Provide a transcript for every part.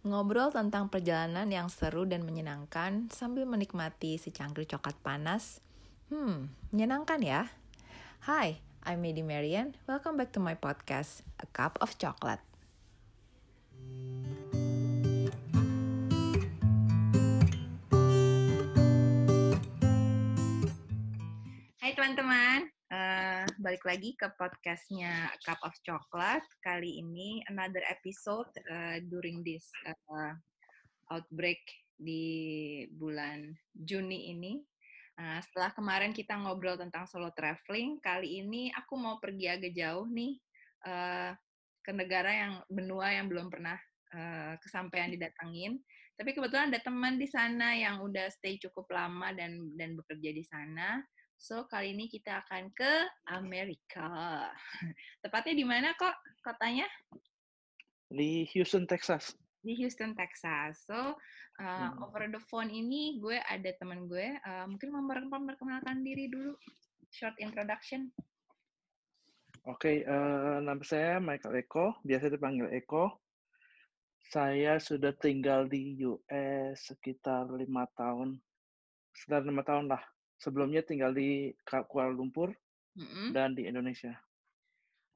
Ngobrol tentang perjalanan yang seru dan menyenangkan sambil menikmati secangkir coklat panas. Hmm, menyenangkan ya? Hai, I'm Medi Marian. Welcome back to my podcast, A Cup of Chocolate. Hai teman-teman, uh, balik lagi ke podcastnya Cup of Chocolate. Kali ini another episode uh, during this uh, outbreak di bulan Juni ini. Uh, setelah kemarin kita ngobrol tentang solo traveling, kali ini aku mau pergi agak jauh nih uh, ke negara yang benua yang belum pernah uh, kesampaian didatangin. Tapi kebetulan ada teman di sana yang udah stay cukup lama dan dan bekerja di sana. So, kali ini kita akan ke Amerika. Tepatnya di mana kok kotanya? Di Houston, Texas. Di Houston, Texas. So, uh, hmm. over the phone ini gue ada teman gue. Uh, mungkin memperkenalkan diri dulu. Short introduction. Oke, okay, uh, nama saya Michael Eko. Biasa dipanggil Eko. Saya sudah tinggal di US sekitar lima tahun. Sekitar lima tahun lah sebelumnya tinggal di Kuala Lumpur mm-hmm. dan di Indonesia.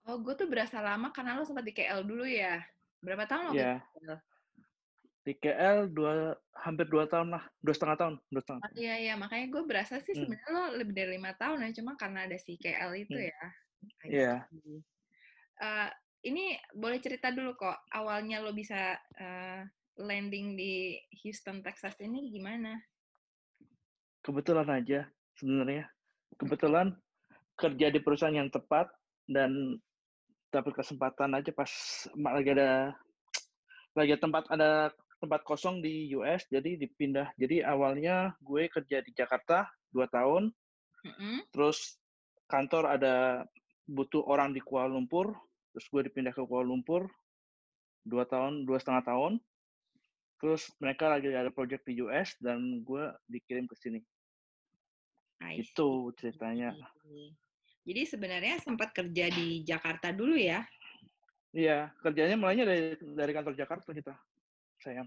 Oh, gue tuh berasa lama karena lo sempat di KL dulu ya. Berapa tahun lo yeah. di KL? Di KL dua, hampir dua tahun lah, dua setengah tahun. Dua setengah Oh, iya, iya. Makanya gue berasa sih hmm. sebenarnya lo lebih dari lima tahun ya, cuma karena ada si KL itu hmm. ya. Iya. Yeah. Uh, ini boleh cerita dulu kok, awalnya lo bisa uh, landing di Houston, Texas ini gimana? Kebetulan aja sebenarnya. Kebetulan kerja di perusahaan yang tepat dan dapat kesempatan aja pas lagi ada lagi tempat ada tempat kosong di US jadi dipindah. Jadi awalnya gue kerja di Jakarta dua tahun. Mm-hmm. terus kantor ada butuh orang di Kuala Lumpur terus gue dipindah ke Kuala Lumpur dua tahun dua setengah tahun. Terus mereka lagi ada project di US dan gue dikirim ke sini itu ceritanya. Jadi sebenarnya sempat kerja di Jakarta dulu ya? Iya, kerjanya mulainya dari dari kantor Jakarta kita, sayang.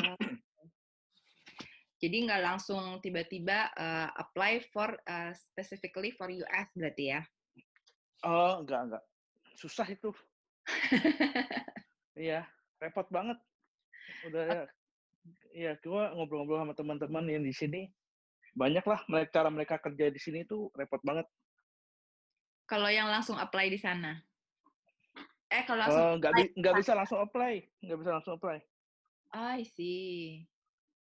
Oh. Jadi nggak langsung tiba-tiba uh, apply for uh, specifically for US berarti ya? Oh, enggak enggak. Susah itu. iya, repot banget. Udah, ya, gua ngobrol-ngobrol sama teman-teman yang di sini banyak lah mereka cara mereka kerja di sini tuh repot banget. Kalau yang langsung apply di sana? Eh kalau langsung uh, nggak bi nggak bisa langsung apply, nggak bisa langsung apply. I see.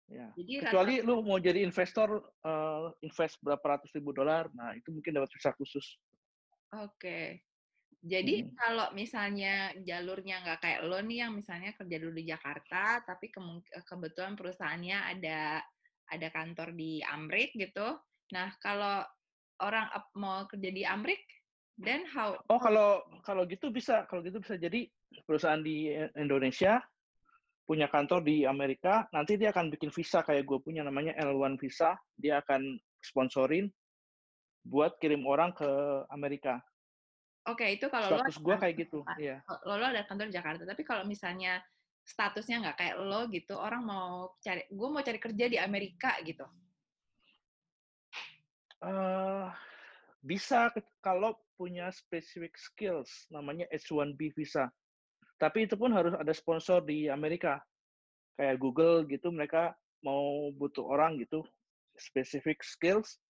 Ya. Jadi kecuali rata... lu mau jadi investor uh, invest berapa ratus ribu dolar, nah itu mungkin dapat visa khusus. Oke. Okay. Jadi hmm. kalau misalnya jalurnya nggak kayak lo nih yang misalnya kerja dulu di Jakarta, tapi ke kebetulan perusahaannya ada ada kantor di Amrik gitu. Nah, kalau orang mau kerja di Amrik, then how? Oh, kalau kalau gitu bisa, kalau gitu bisa. Jadi perusahaan di Indonesia punya kantor di Amerika, nanti dia akan bikin visa kayak gue punya namanya L1 visa. Dia akan sponsorin buat kirim orang ke Amerika. Oke, okay, itu kalau status gue kayak gitu. Iya. Lo, lo ada kantor di Jakarta, tapi kalau misalnya statusnya nggak kayak lo gitu orang mau cari gue mau cari kerja di Amerika gitu. Uh, bisa kalau punya specific skills namanya H1B visa. Tapi itu pun harus ada sponsor di Amerika. Kayak Google gitu mereka mau butuh orang gitu specific skills.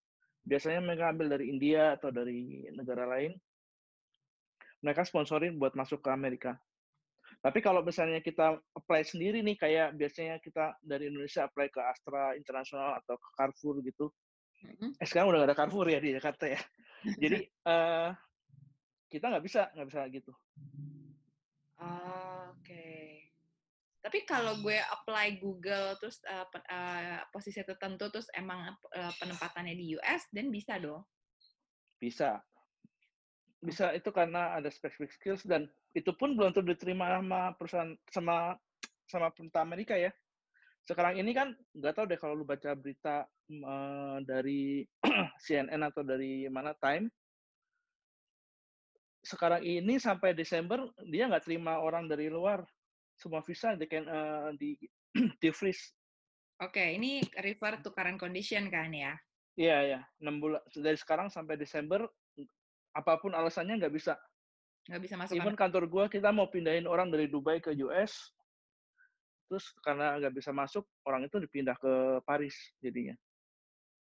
Biasanya mereka ambil dari India atau dari negara lain. Mereka sponsorin buat masuk ke Amerika tapi kalau misalnya kita apply sendiri nih, kayak biasanya kita dari Indonesia apply ke Astra Internasional atau ke Carrefour gitu. Mm-hmm. Eh sekarang udah gak ada Carrefour ya di Jakarta ya. Jadi uh, kita nggak bisa nggak bisa gitu. Oke. Okay. Tapi kalau gue apply Google terus uh, uh, posisi tertentu terus emang uh, penempatannya di US, dan bisa dong? Bisa bisa itu karena ada specific skills dan itu pun belum tentu diterima sama perusahaan sama sama pemerintah Amerika ya. Sekarang ini kan nggak tahu deh kalau lu baca berita uh, dari CNN atau dari mana Time. Sekarang ini sampai Desember dia nggak terima orang dari luar semua visa they can uh, di di freeze. Oke, ini refer to current condition kan ya? Iya ya, enam bulan dari sekarang sampai Desember apa pun alasannya nggak bisa. Nggak bisa masuk. Even kantor gua kita mau pindahin orang dari Dubai ke US, terus karena nggak bisa masuk, orang itu dipindah ke Paris jadinya.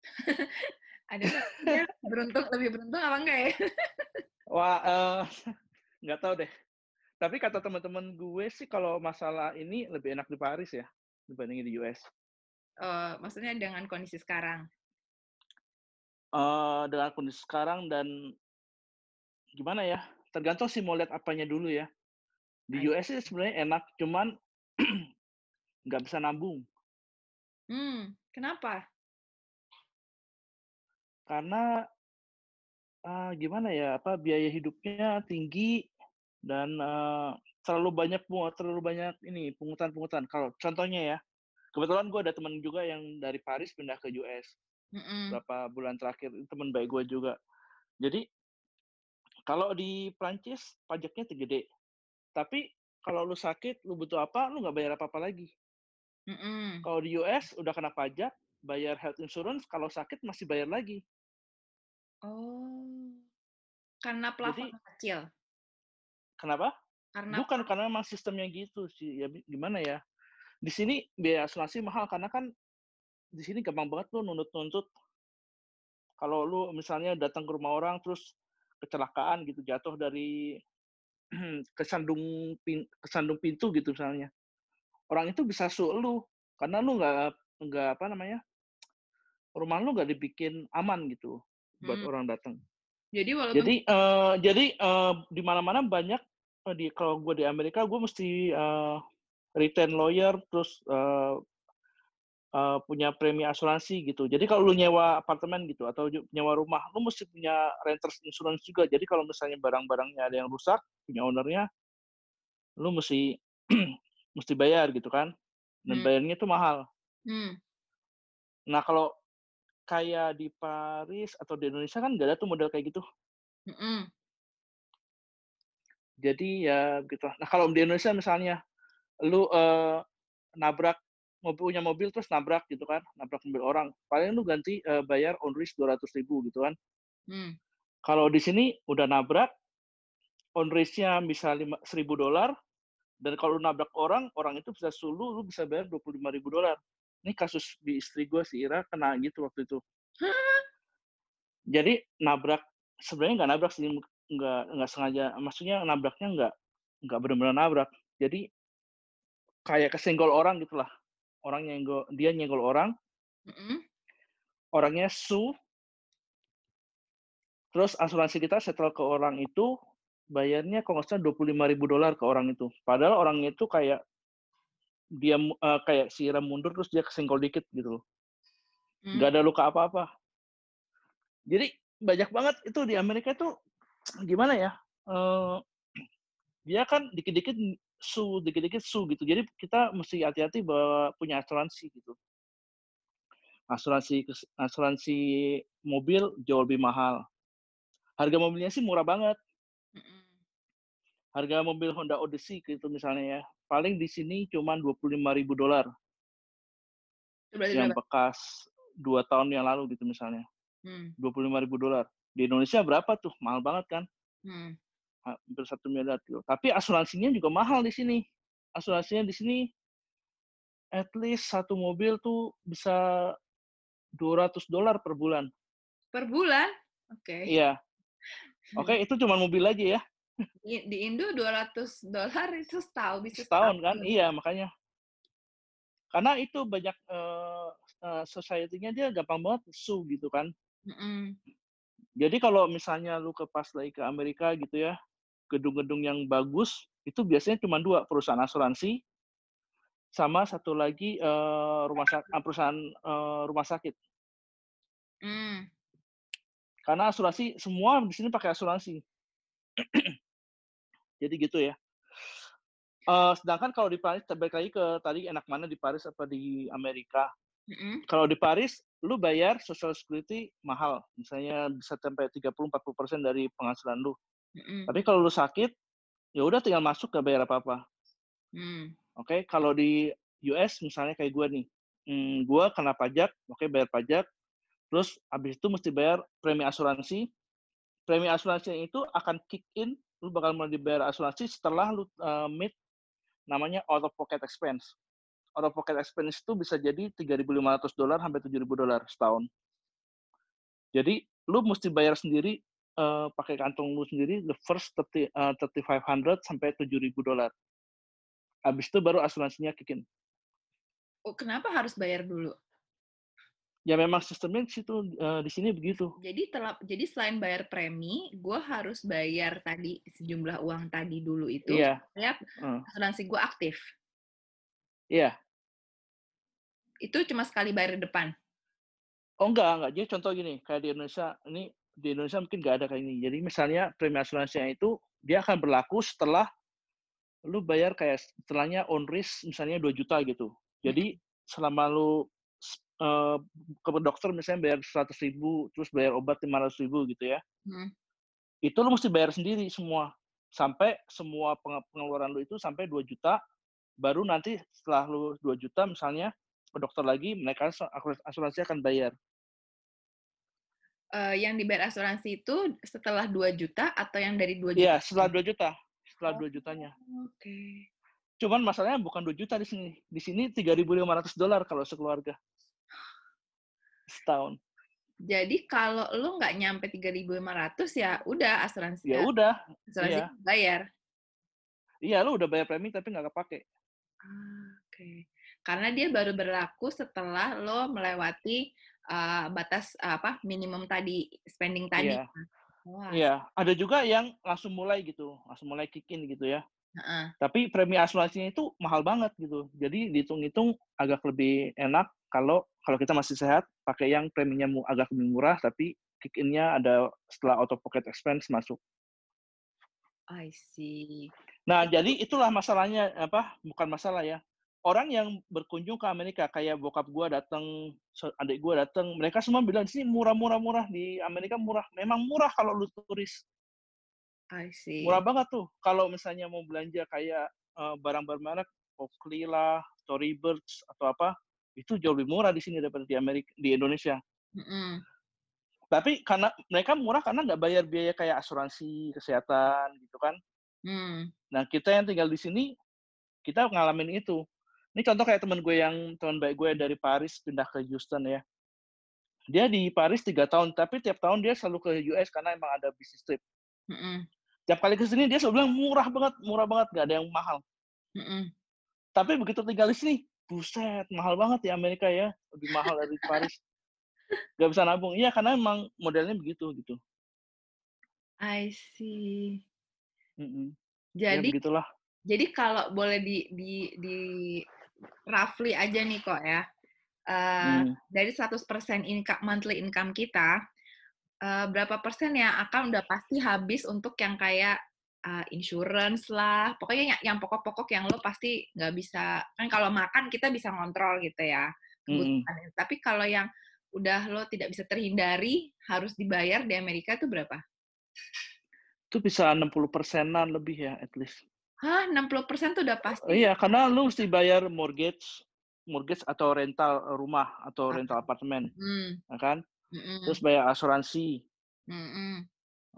Ada beruntung lebih beruntung apa enggak ya? Wah, uh, nggak tahu deh. Tapi kata teman-teman gue sih kalau masalah ini lebih enak di Paris ya dibandingin di US. Uh, maksudnya dengan kondisi sekarang? Uh, dengan kondisi sekarang dan gimana ya? Tergantung sih mau lihat apanya dulu ya. Di US sih sebenarnya enak, cuman nggak bisa nambung. Hmm, kenapa? Karena uh, gimana ya? Apa biaya hidupnya tinggi dan uh, terlalu banyak terlalu banyak ini pungutan-pungutan. Kalau contohnya ya, kebetulan gue ada teman juga yang dari Paris pindah ke US mm berapa bulan terakhir teman baik gue juga. Jadi kalau di Prancis pajaknya gede, tapi kalau lu sakit, lu butuh apa, lu nggak bayar apa-apa lagi. Mm-mm. Kalau di US udah kena pajak, bayar health insurance, kalau sakit masih bayar lagi. Oh, karena plafon Jadi, kecil. Kenapa? Karena Bukan karena memang sistemnya gitu sih. Ya gimana ya? Di sini biaya asuransi mahal karena kan di sini gampang banget lu nuntut-nuntut. Kalau lu misalnya datang ke rumah orang terus kecelakaan gitu jatuh dari kesandung pin, kesandung pintu gitu misalnya. Orang itu bisa su lu karena lu nggak nggak apa namanya rumah lu nggak dibikin aman gitu buat hmm. orang datang. Jadi walaupun jadi uh, jadi uh, di mana-mana banyak uh, di kalau gue di Amerika gue mesti uh, retain lawyer terus uh, uh, punya premi asuransi gitu. Jadi kalau lu nyewa apartemen gitu atau nyewa rumah, lu mesti punya renters insurance juga. Jadi kalau misalnya barang-barangnya ada yang rusak, punya ownernya, lu mesti mesti bayar gitu kan. Dan hmm. bayarnya itu mahal. Hmm. Nah kalau kayak di Paris atau di Indonesia kan nggak ada tuh model kayak gitu. Mm-mm. Jadi ya gitu. Nah kalau di Indonesia misalnya lu uh, nabrak mobil punya mobil terus nabrak gitu kan, nabrak mobil orang, paling lu ganti uh, bayar on risk dua ratus ribu gitu kan. Mm. Kalau di sini udah nabrak, on risknya bisa lima seribu dolar, dan kalau lu nabrak orang, orang itu bisa sulu, lu bisa bayar dua puluh lima ribu dolar. Ini kasus di istri gue si Ira kena gitu waktu itu. Jadi nabrak sebenarnya nggak nabrak sih nggak nggak sengaja maksudnya nabraknya nggak nggak benar-benar nabrak. Jadi kayak kesenggol orang gitulah orang nyenggol dia nyenggol orang mm-hmm. orangnya su terus asuransi kita setelah ke orang itu bayarnya kalau nggak salah dua puluh lima ribu dolar ke orang itu padahal orang itu kayak dia uh, kayak si rem mundur terus dia kesenggol dikit gitu loh. Hmm. Gak ada luka apa-apa. Jadi banyak banget itu di Amerika itu gimana ya? Uh, dia kan dikit-dikit su, dikit-dikit su gitu. Jadi kita mesti hati-hati bahwa punya asuransi gitu. Asuransi asuransi mobil jauh lebih mahal. Harga mobilnya sih murah banget. Harga mobil Honda Odyssey gitu misalnya ya, paling di sini cuma 25 ribu dolar. Yang bekas dua tahun yang lalu gitu misalnya. Hmm. 25 ribu dolar. Di Indonesia berapa tuh? Mahal banget kan? Hmm. Hampir satu miliar gitu. Tapi asuransinya juga mahal di sini. Asuransinya di sini at least satu mobil tuh bisa 200 dolar per bulan. Per bulan? Oke. Okay. Iya. Oke, okay, itu cuma mobil aja ya di Indo 200 dolar itu setahun bisa setahun, kan iya makanya karena itu banyak uh, uh, society-nya dia gampang banget su gitu kan mm-hmm. jadi kalau misalnya lu ke pas lagi ke Amerika gitu ya gedung-gedung yang bagus itu biasanya cuma dua perusahaan asuransi sama satu lagi uh, rumah sakit perusahaan uh, rumah sakit mm. karena asuransi semua di sini pakai asuransi Jadi gitu ya. Uh, sedangkan kalau di Paris, balik lagi ke tadi enak mana di Paris apa di Amerika. Mm-hmm. Kalau di Paris, lu bayar social security mahal. Misalnya bisa sampai 30-40% dari penghasilan lu. Mm-hmm. Tapi kalau lu sakit, ya udah tinggal masuk gak bayar apa-apa. Mm. Oke, kalau di US misalnya kayak gue nih, hmm, gue kena pajak, oke bayar pajak, terus habis itu mesti bayar premi asuransi. Premi asuransi itu akan kick in, lu bakal mulai dibayar asuransi setelah lu uh, meet namanya out of pocket expense. Out of pocket expense itu bisa jadi 3.500 dolar sampai 7.000 dolar setahun. Jadi lu mesti bayar sendiri uh, pakai kantong lu sendiri the first 30, uh, 3.500 sampai 7.000 dolar. Habis itu baru asuransinya kick in. Oh, kenapa harus bayar dulu? Ya memang sistemnya di situ uh, di sini begitu. Jadi telap, jadi selain bayar premi, gue harus bayar tadi sejumlah uang tadi dulu itu. Iya. Ya, uh. asuransi gue aktif. Iya. Itu cuma sekali bayar di depan. Oh enggak, enggak. Jadi contoh gini, kayak di Indonesia, ini di Indonesia mungkin nggak ada kayak ini. Jadi misalnya premi asuransinya itu dia akan berlaku setelah lu bayar kayak setelahnya on risk misalnya 2 juta gitu. Jadi hmm. selama lu uh, ke dokter misalnya bayar 100 ribu, terus bayar obat 500 ribu gitu ya. Hmm. Itu lu mesti bayar sendiri semua. Sampai semua pengeluaran lu itu sampai 2 juta, baru nanti setelah lu 2 juta misalnya ke dokter lagi, mereka asuransi akan bayar. Uh, yang dibayar asuransi itu setelah 2 juta atau yang dari 2 juta? Iya, setelah 2 juta. Setelah oh, 2 jutanya. Oke. Okay. Cuman masalahnya bukan 2 juta di sini. Di sini 3.500 dolar kalau sekeluarga setahun. Jadi kalau lu nggak nyampe 3.500 ya udah asuransi. Ya udah. Asuransi iya. bayar. Iya, lu udah bayar premi tapi nggak kepake. Ah, Oke. Okay. Karena dia baru berlaku setelah lo melewati uh, batas uh, apa minimum tadi spending tadi. Iya. Wah. Iya, ada juga yang langsung mulai gitu, langsung mulai kick in gitu ya. Uh-uh. Tapi premi asuransinya itu mahal banget gitu. Jadi dihitung-hitung agak lebih enak kalau kalau kita masih sehat pakai yang preminya agak lebih murah tapi kick in-nya ada setelah auto pocket expense masuk. I see. Nah, jadi itulah masalahnya apa? Bukan masalah ya. Orang yang berkunjung ke Amerika kayak bokap gua datang, adik gua datang, mereka semua bilang di sini murah-murah murah di Amerika murah. Memang murah kalau lu turis. I see. Murah banget tuh. Kalau misalnya mau belanja kayak uh, barang-barang merek, Oakley lah, Storybirds atau apa, itu jauh lebih murah di sini daripada di Amerika di Indonesia. Mm -hmm. Tapi karena mereka murah karena nggak bayar biaya kayak asuransi kesehatan gitu kan. Mm. Nah kita yang tinggal di sini kita ngalamin itu. Ini contoh kayak teman gue yang teman baik gue dari Paris pindah ke Houston ya. Dia di Paris tiga tahun, tapi tiap tahun dia selalu ke US karena emang ada bisnis trip. Mm -hmm. Tiap kali ke sini dia selalu bilang murah banget, murah banget, nggak ada yang mahal. Mm -hmm. Tapi begitu tinggal di sini, buset mahal banget ya Amerika ya lebih mahal dari Paris Gak bisa nabung iya karena emang modelnya begitu gitu I see mm -mm. jadi ya, begitulah jadi kalau boleh di di di roughly aja nih kok ya uh, hmm. dari 100% income monthly income kita uh, berapa persen yang akan udah pasti habis untuk yang kayak uh, insurance lah, pokoknya yang, yang pokok-pokok yang lo pasti nggak bisa kan kalau makan kita bisa ngontrol gitu ya Mm. Tapi kalau yang udah lo tidak bisa terhindari harus dibayar di Amerika itu berapa? Itu bisa 60 persenan lebih ya at least. Hah, 60 persen tuh udah pasti? Iya, karena lo mesti bayar mortgage, mortgage atau rental rumah atau rental apartemen, mm. kan? Mm -mm. Terus bayar asuransi. Mm -mm.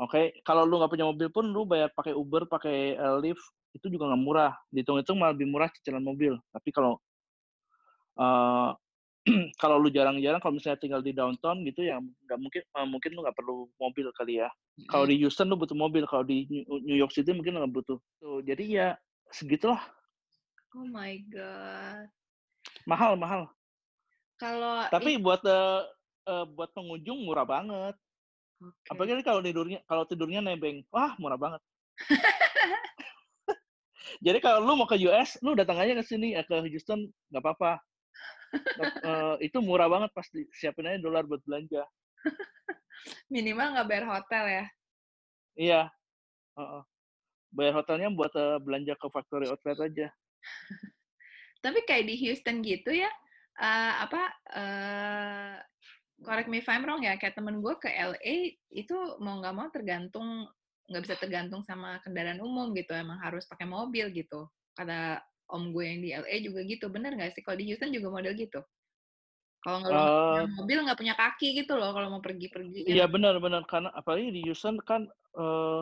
Oke, okay? kalau lu nggak punya mobil pun lu bayar pakai Uber, pakai uh, Lyft itu juga nggak murah. Dihitung-hitung malah lebih murah cicilan mobil. Tapi kalau uh, kalau lu jarang-jarang kalau misalnya tinggal di downtown gitu ya nggak mungkin uh, mungkin lu nggak perlu mobil kali ya. Mm. Kalau di Houston lu butuh mobil, kalau di New York City mungkin nggak butuh. Tuh, jadi ya segitulah. Oh my god. Mahal mahal. Kalau tapi buat uh, uh, buat pengunjung murah banget. Okay. Apalagi kalau tidurnya kalau tidurnya nebeng, wah murah banget. Jadi kalau lu mau ke US, lu datang aja ke sini ya ke Houston nggak apa-apa. Uh, itu murah banget pasti siapin aja dolar buat belanja. Minimal nggak bayar hotel ya? Iya. Uh -uh. Bayar hotelnya buat uh, belanja ke factory outlet aja. Tapi kayak di Houston gitu ya, uh, apa uh, correct me if I'm wrong ya, kayak temen gue ke LA itu mau nggak mau tergantung nggak bisa tergantung sama kendaraan umum gitu, emang harus pakai mobil gitu. Kata om gue yang di LA juga gitu. Bener nggak sih? Kalau di Houston juga model gitu? Kalau nggak Eh, punya mobil, nggak punya kaki gitu loh kalau mau pergi-pergi. ya iya nggak? benar-benar karena apalagi di Houston kan eh,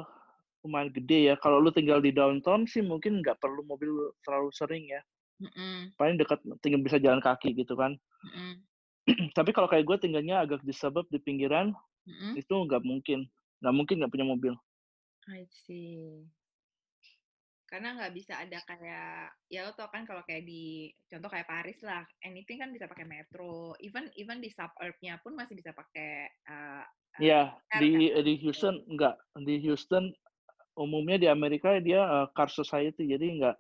lumayan gede ya. Kalau lu tinggal di downtown sih mungkin nggak perlu mobil terlalu sering ya. Mm-mm, Paling dekat tinggal bisa jalan kaki gitu kan. mm-mm, Tapi kalau kayak gue tinggalnya agak di suburb di pinggiran mm-mm. itu nggak mungkin. Nggak mungkin nggak punya mobil. I see. Karena nggak bisa ada kayak, ya lo tau kan kalau kayak di, contoh kayak Paris lah, anything kan bisa pakai metro, even even di suburb-nya pun masih bisa pakai uh, uh, Iya, car di kan. di Houston nggak. Di Houston umumnya di Amerika dia eh, car society jadi nggak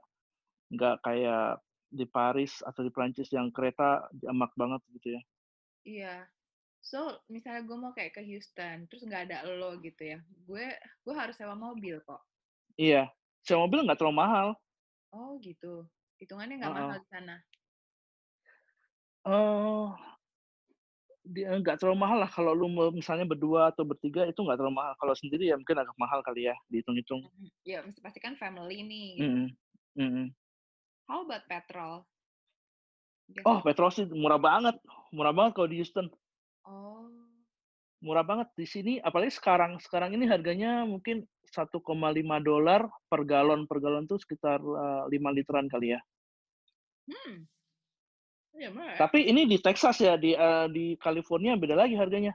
nggak kayak di Paris atau di Prancis yang kereta jamak banget gitu ya. Iya. So, misalnya gue mau kayak ke Houston, terus nggak ada lo gitu ya, gue gue harus sewa mobil kok. Iya, sewa mobil nggak terlalu mahal. Oh gitu. Hitungannya nggak Heeh. mahal di sana. Dia nggak terlalu mahal lah kalau lu misalnya berdua atau bertiga itu nggak terlalu mahal. Kalau sendiri ya mungkin agak mahal kali ya dihitung-hitung. Mhm. Ya, mesti pasti kan family nih. Gitu. Mm-mm, mm-mm. How about petrol? Oh, petrol sih murah banget, murah banget kalau di Houston. Oh. Murah banget di sini. Apalagi sekarang, sekarang ini harganya mungkin 1,5 dolar per galon per galon tuh sekitar eh, 5 literan kali ya. Hmm. Ya, murah ya? Tapi ini di Texas ya, di eh, di California beda lagi harganya.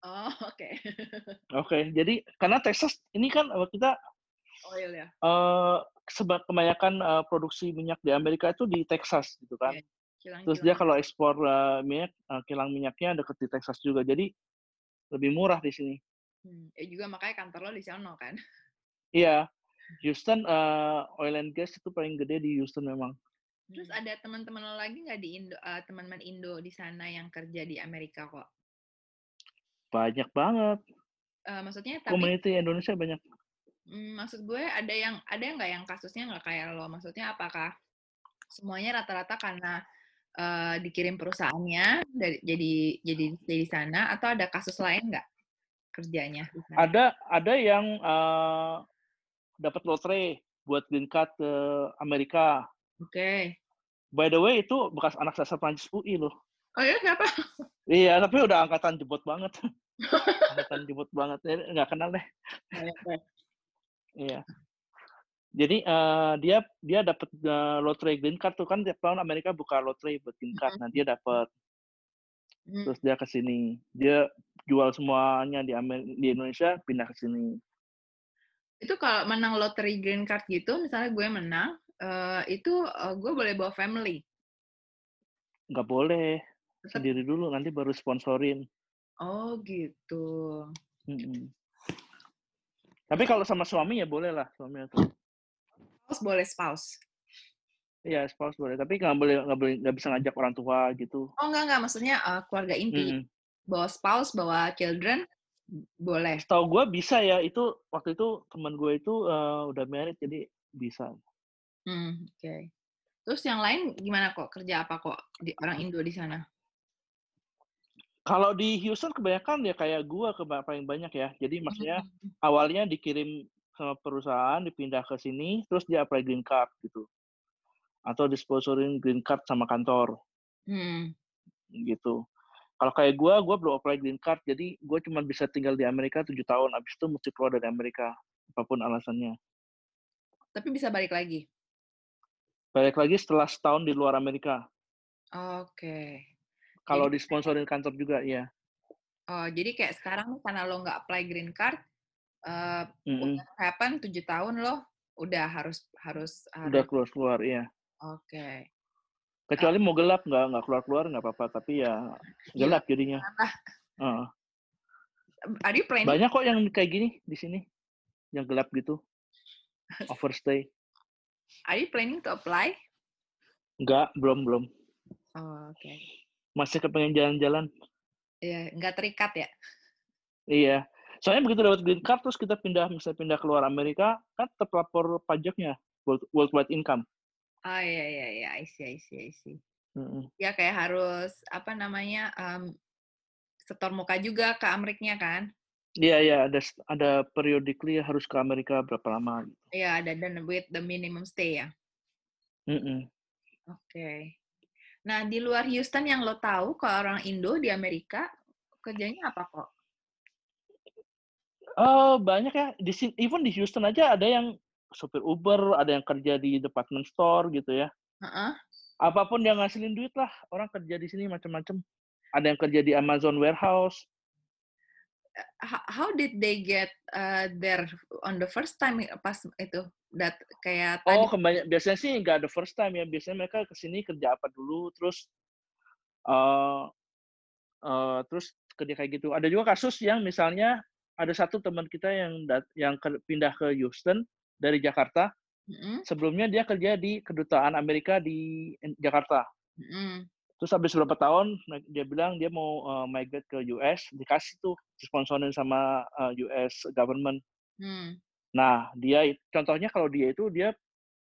Oh, oke. Oke, jadi karena Texas ini kan eh, kita Oil ya. eh seba- kebanyakan eh, produksi minyak di Amerika itu di Texas gitu kan. Iya, Kilang-kilang. Terus dia kalau ekspor eh, minyak, eh, kilang minyaknya deket di Texas juga. Jadi lebih murah di sini. Hmm. Eh juga makanya kantor lo di sana kan. Iya, Houston eh, oil and gas itu paling gede di Houston memang. Terus Hmm. ada teman-teman lo lagi nggak di Indo, eh, teman-teman Indo di sana yang kerja di Amerika kok? Banyak banget. Eh, maksudnya tapi Community Indonesia banyak. mm, maksud gue ada yang ada nggak yang kasusnya nggak kayak lo? Maksudnya apakah semuanya rata-rata karena eh, dikirim perusahaannya dari jadi jadi stay di sana atau ada kasus lain nggak kerjanya? Ada ada yang eh, dapat lotre buat green card ke Amerika. Oke. By the way itu bekas anak dasar Prancis UI loh. Oh ya siapa? Iya, tapi udah angkatan jebot banget. angkatan jebot banget. Nggak kenal deh. Iya. Jadi eh, dia dia dapat eh, lotre green card tuh kan tiap tahun Amerika buka lotre buat green card. Nah, dia dapat Hmm. terus dia ke sini. Dia jual semuanya di Amer di Indonesia pindah ke sini. Itu kalau menang lottery green card gitu, misalnya gue menang, eh, itu eh, gue boleh bawa family. Nggak boleh Tetap. sendiri dulu nanti baru sponsorin. Oh gitu. Mm-mm. Tapi kalau sama suami ya boleh lah suami atau Spouse boleh spouse. Iya, spouse boleh, tapi nggak boleh nggak boleh nggak bisa ngajak orang tua gitu. Oh enggak enggak, maksudnya eh, keluarga inti. Mm-mm. Bawa spouse, bawa children, boleh. Setahu gue bisa ya itu waktu itu teman gue itu eh, udah married jadi bisa. Hmm, Oke. Terus yang lain gimana kok? Kerja apa kok di orang Indo di sana? Kalau di Houston kebanyakan ya kayak gue ke paling banyak ya. Jadi maksudnya Hmm. awalnya dikirim sama perusahaan, dipindah ke sini, terus dia apply green card gitu. Atau disponsorin green card sama kantor Hmm. gitu. Kalau kayak gue, gue belum apply green card, jadi gue cuma bisa tinggal di Amerika tujuh tahun. Abis itu mesti keluar dari Amerika, apa pun alasannya. Tapi bisa balik lagi. Balik lagi setelah setahun di luar Amerika. Oke. Kalau disponsorin kantor juga, iya. Oh, jadi kayak sekarang karena lo nggak apply green card, eh Mm-mm. udah happen tujuh tahun lo udah harus harus Udah harus. keluar-keluar, iya. Oke. Kecuali mau gelap, nggak nggak keluar-keluar nggak apa-apa. Tapi ya gelap jadinya. Heeh. Are you planning? Banyak kok yang kayak gini di sini, yang gelap gitu. Overstay. Are you planning to apply? Enggak, belum belum. Oh, Oke. Masih kepengen jalan-jalan. Iya, nggak terikat ya? Iya. Soalnya begitu dapat green card terus kita pindah misalnya pindah keluar Amerika kan tetap lapor pajaknya world- worldwide income. Oh iya iya iya, I see I see I see. Mm-mm. Ya kayak harus apa namanya em, setor muka juga ke Ameriknya kan? Iya iya ada ada periodically harus ke Amerika berapa lama. gitu. Iya ada dan with the minimum stay ya. Mm-mm. Oke. Nah, di luar Houston yang lo tahu kalau orang Indo di Amerika kerjanya apa kok? Oh, banyak ya. Di sini, even di Houston aja ada yang supir Uber, ada yang kerja di department store gitu ya. Heeh. Apa pun yang ngasilin duit lah, orang kerja di sini macam-macam. Ada yang kerja di Amazon warehouse. How, how did they get uh, there on the first time pas itu? Dat kayak tadi. Oh, kebanyak biasanya sih nggak ada first time ya. Biasanya mereka ke sini kerja apa dulu, terus uh, uh, terus kerja kayak gitu. Ada juga kasus yang misalnya ada satu teman kita yang dat yang ke, pindah ke Houston dari Jakarta. Mm-mm. Sebelumnya dia kerja di kedutaan Amerika di Jakarta. Mm-mm. Terus habis beberapa tahun dia bilang dia mau uh, migrate ke US, dikasih tuh disponsorin sama uh, US government. Hmm. Nah, dia contohnya kalau dia itu dia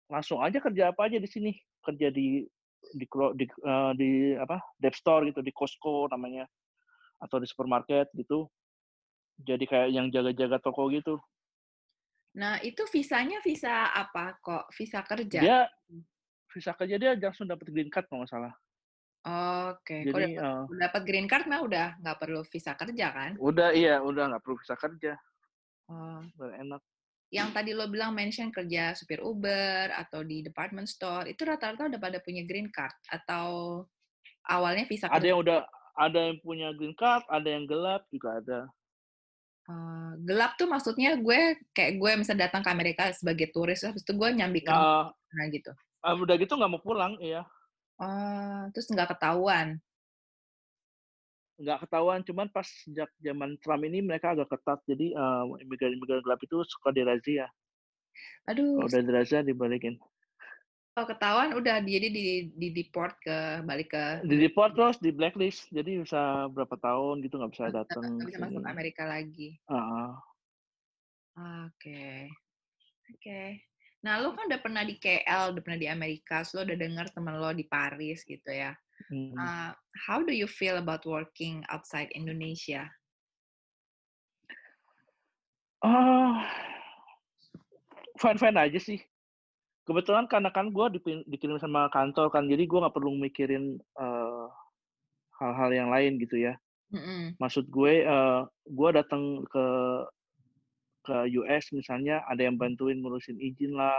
langsung aja kerja apa aja di sini, kerja di di di, uh, di apa? Dep store gitu, di Costco namanya atau di supermarket gitu. Jadi kayak yang jaga-jaga toko gitu. Nah, itu visanya visa apa kok? Visa kerja? Dia visa kerja dia langsung dapat green card kalau nggak salah. Oke, kalau Jadi dapat, uh, dapat green card mah udah nggak perlu visa kerja kan? udah iya, udah nggak perlu visa kerja. Oh. Udah enak. Yang tadi lo bilang mention kerja supir Uber atau di department store, itu rata-rata udah pada punya green card atau awalnya visa Ada kerja? yang udah ada yang punya green card, ada yang gelap juga ada. Uh, gelap tuh maksudnya gue kayak gue bisa datang ke Amerika sebagai turis, habis itu gue nyambi ke Nah, nah gitu. uh, udah gitu nggak mau pulang, iya. Oh, terus nggak ketahuan. Nggak ketahuan, cuman pas sejak zaman Trump ini mereka agak ketat, jadi uh, imigran-imigran gelap itu suka dirazia. Aduh, Kalau udah dirazia dibalikin. Kalau ketahuan udah jadi di, di deport ke balik ke Di deport terus di blacklist, jadi bisa berapa tahun gitu nggak bisa datang. nggak bisa masuk. Amerika lagi. Uh, Oke. Oke. Nah, lo kan udah pernah di KL, udah pernah di Amerika, so lo udah dengar teman lo di Paris gitu ya. hmm. Uh, how do you feel about working outside Indonesia? Oh, fine-fine aja sih. Kebetulan karena kan gue dikirim sama kantor kan, jadi gue nggak perlu mikirin uh, hal-hal yang lain gitu ya. Mm-mm. Maksud gue, uh, gue datang ke ke US misalnya, ada yang bantuin ngurusin izin lah,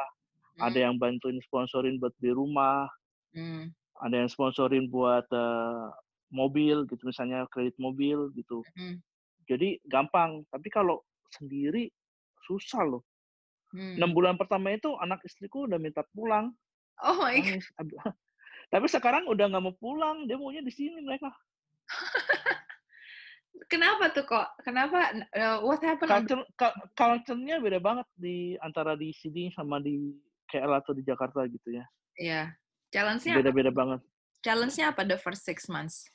ada Mm, yang bantuin sponsorin buat beli rumah, mm, ada yang sponsorin buat uh, mobil gitu misalnya kredit mobil gitu. mm, Jadi gampang. Tapi kalau sendiri susah loh. Mm. enam bulan pertama itu anak istriku udah minta pulang Oh my god. nangis tapi sekarang udah nggak mau pulang dia maunya di sini mereka Kenapa tuh kok? Kenapa? Uh, what happened? culture cu- culture-nya beda banget di antara di sini sama di KL atau di Jakarta gitu ya Ya. Challenge-nya apa? beda-beda banget Challenge-nya apa the first six months?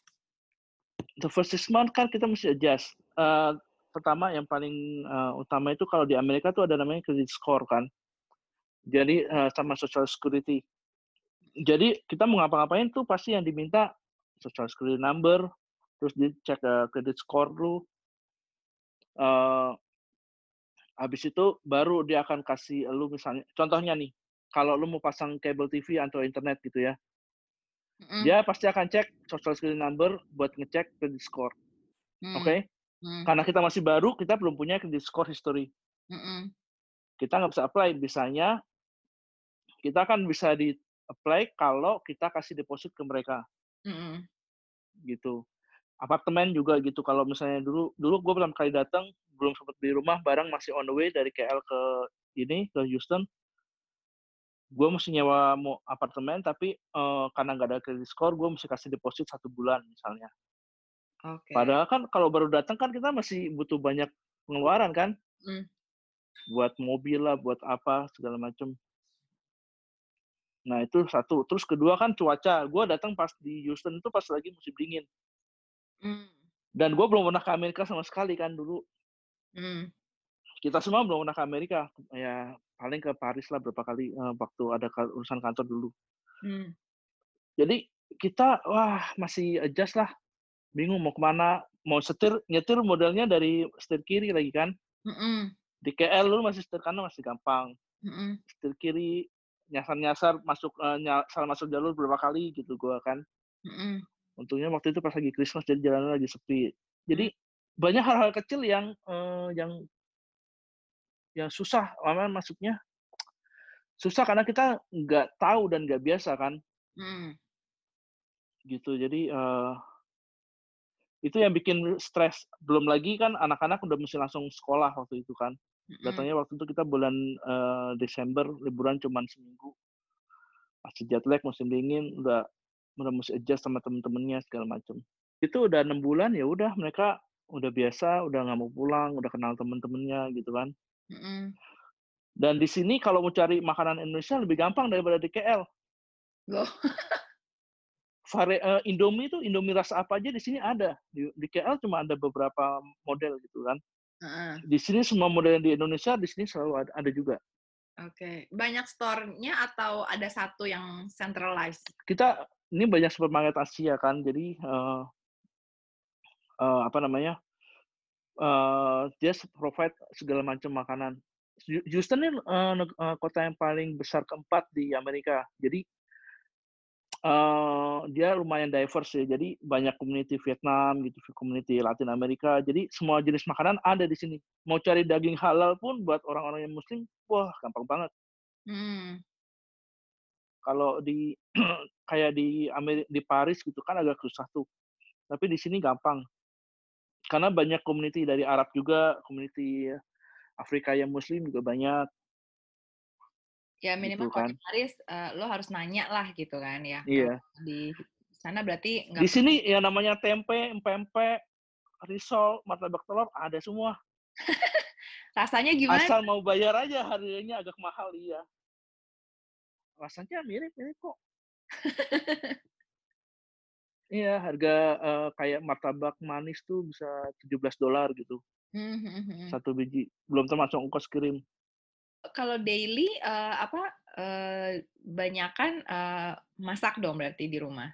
the first six month kan kita mesti adjust Eh, pertama yang paling eh, utama itu kalau di Amerika tuh ada namanya credit score kan. Jadi eh, sama social security. Jadi kita mau ngapa-ngapain tuh pasti yang diminta social security number terus dicek eh, credit score lu. Eh habis itu baru dia akan kasih lu misalnya contohnya nih kalau lu mau pasang kabel TV atau internet gitu ya. Mm, dia pasti akan cek social security number buat ngecek credit score. Mm, oke mm, karena kita masih baru kita belum punya credit score history. Mm, mm. kita nggak bisa apply bisanya kita kan bisa di apply kalau kita kasih deposit ke mereka. Mm-mm. gitu. Apartemen juga gitu kalau misalnya dulu dulu gue pertama kali datang belum sempat beli rumah barang masih on the way dari KL ke ini ke Houston. Gue mesti nyewa mau apartemen tapi eh, karena nggak ada credit score gue mesti kasih deposit satu bulan misalnya Oke. padahal kan kalau baru datang kan kita masih butuh banyak pengeluaran kan? Mm. buat mobil lah buat apa segala macem. Nah itu satu. Terus kedua kan cuaca. Gue datang pas di Houston itu pas lagi musim dingin. Mm, dan gue belum pernah ke Amerika sama sekali kan dulu. Mm, kita semua belum pernah ke Amerika. Ya paling ke Paris lah berapa kali eh, waktu ada urusan kantor dulu. Mm. jadi kita wah masih adjust lah bingung mau ke mana mau setir nyetir modelnya dari setir kiri lagi kan Mm-mm. di KL lu masih setir kanan masih gampang Mm-mm. setir kiri nyasar-nyasar masuk uh, nyasar masuk jalur berapa kali gitu gue kan. Mm-mm. Untungnya waktu itu pas lagi Christmas jadi jalanan lagi sepi. Jadi mm. banyak hal-hal kecil yang uh, yang yang susah, mana masuknya susah karena kita nggak tahu dan nggak biasa kan. Mm. Gitu. Jadi uh, itu yang bikin stres. Belum lagi kan anak-anak udah mesti langsung sekolah waktu itu kan. Datangnya waktu itu kita bulan uh, Desember, liburan cuma seminggu. Masih jet lag, musim dingin, udah udah mesti adjust sama temen-temennya segala macam. Itu udah enam bulan ya udah mereka udah biasa, udah nggak mau pulang, udah kenal temen-temennya gitu kan. Mm-hmm. Dan di sini kalau mau cari makanan Indonesia lebih gampang daripada di KL. Oh. vari, uh, Indomie itu Indomie rasa apa aja di sini ada. Di, di KL cuma ada beberapa model gitu kan. Uh-uh. Di sini semua model di Indonesia di sini selalu ada, ada juga. Oke, okay. banyak store-nya atau ada satu yang centralized? Kita ini banyak supermarket Asia kan, jadi uh, uh, apa namanya? Uh, dia provide segala macam makanan. Houston ini uh, uh, kota yang paling besar keempat di Amerika. Jadi uh, dia lumayan diverse ya. Jadi banyak community Vietnam gitu, community Latin Amerika. Jadi semua jenis makanan ada di sini. Mau cari daging halal pun buat orang-orang yang Muslim, wah gampang banget. Hmm. Kalau di kayak di Ameri di Paris gitu kan agak susah tuh. Tapi di sini gampang. Karena banyak community dari Arab juga, community Afrika yang Muslim juga banyak. Ya minimal gitu, kan. Paris uh, lo harus nanya lah gitu kan ya. Iya. Di sana berarti Di sini ya namanya tempe, empe-empe, risol, martabak telur ada semua. Rasanya gimana? Asal mau bayar aja harganya agak mahal iya. Rasanya mirip-mirip kok. iya, harga uh, kayak martabak manis tuh bisa 17 dolar gitu. Hmm, hmm, hmm, Satu biji. Belum termasuk ongkos kirim kalau daily uh, apa uh, banyakan uh, masak dong berarti di rumah?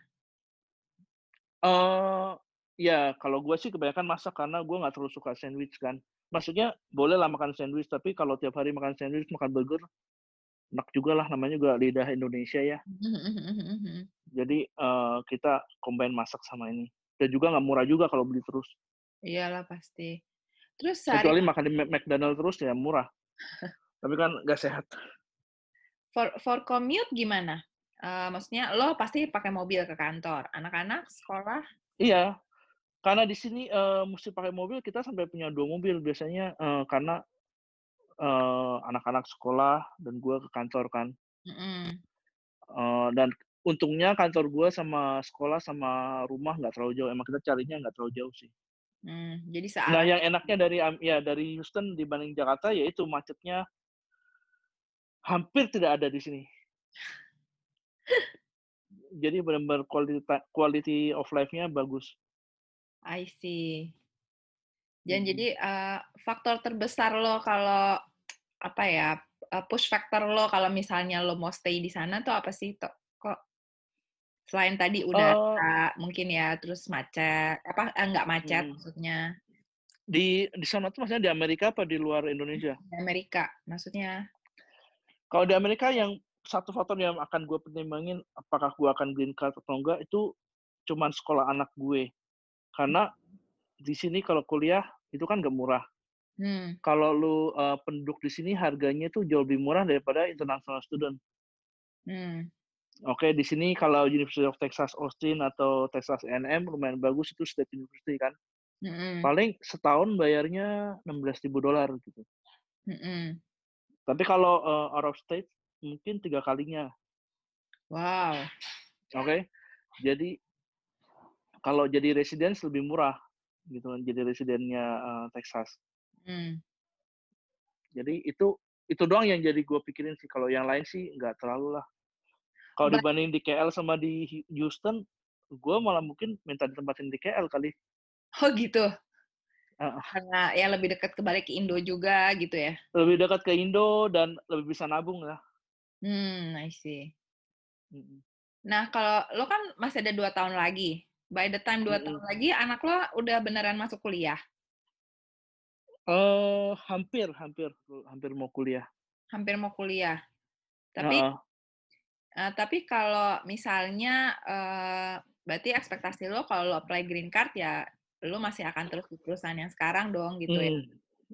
Uh, ya kalau gue sih kebanyakan masak karena gue nggak terlalu suka sandwich kan. Maksudnya boleh lah makan sandwich tapi kalau tiap hari makan sandwich makan burger enak juga lah namanya juga lidah Indonesia ya. Jadi uh, kita combine masak sama ini dan juga nggak murah juga kalau beli terus. Iyalah pasti. Terus kecuali makan di McDonald terus ya murah. tapi kan nggak sehat. For for commute gimana? Uh, maksudnya lo pasti pakai mobil ke kantor, anak-anak sekolah? Iya, karena di sini uh, mesti pakai mobil kita sampai punya dua mobil biasanya uh, karena anak-anak uh, sekolah dan gue ke kantor kan. Mm -hmm. uh, dan untungnya kantor gue sama sekolah sama rumah nggak terlalu jauh. Emang kita carinya nggak terlalu jauh sih. Hmm, jadi saat. Nah, yang enaknya dari ya dari Houston dibanding Jakarta yaitu macetnya hampir tidak ada di sini. Jadi benar-benar quality, quality of life-nya bagus. I see. Dan hmm. jadi uh, faktor terbesar lo kalau apa ya uh, push factor lo kalau misalnya lo mau stay di sana tuh apa sih? Tuh, kok selain tadi udah uh, mungkin ya terus macet apa eh, enggak macet hmm. maksudnya di di sana tuh maksudnya di Amerika apa di luar Indonesia? Di Amerika maksudnya. Kalau di Amerika yang satu faktor yang akan gue pertimbangin apakah gue akan green card atau enggak itu cuman sekolah anak gue. Karena di sini kalau kuliah itu kan gak murah. Hmm. Kalau lu uh, penduduk di sini harganya tuh jauh lebih murah daripada international student. Hmm. Oke, okay, di sini kalau University of Texas Austin atau Texas A&M lumayan bagus itu state university kan. Mm-hmm. Paling setahun bayarnya 16 ribu dolar gitu. Mm-hmm. Tapi kalau uh, out of state mungkin tiga kalinya. Wow. Oke. Okay? Jadi kalau jadi residence lebih murah gitu kan jadi residennya uh, Texas. Hmm. Jadi itu itu doang yang jadi gue pikirin sih. Kalau yang lain sih nggak terlalu lah. Kalau dibanding di KL sama di Houston, gue malah mungkin minta ditempatin di KL kali. Oh gitu. Karena ya lebih dekat kembali ke Indo juga gitu ya? Lebih dekat ke Indo dan lebih bisa nabung ya. Hmm, I see. Nah, kalau lo kan masih ada dua tahun lagi. By the time dua tahun lagi, anak lo udah beneran masuk kuliah? Uh, hampir, hampir, hampir mau kuliah. Hampir mau kuliah. Tapi uh -uh. Uh, tapi kalau misalnya, uh, berarti ekspektasi lo kalau lo apply green card ya lo masih akan terus di perusahaan yang sekarang dong gitu ya? Hmm.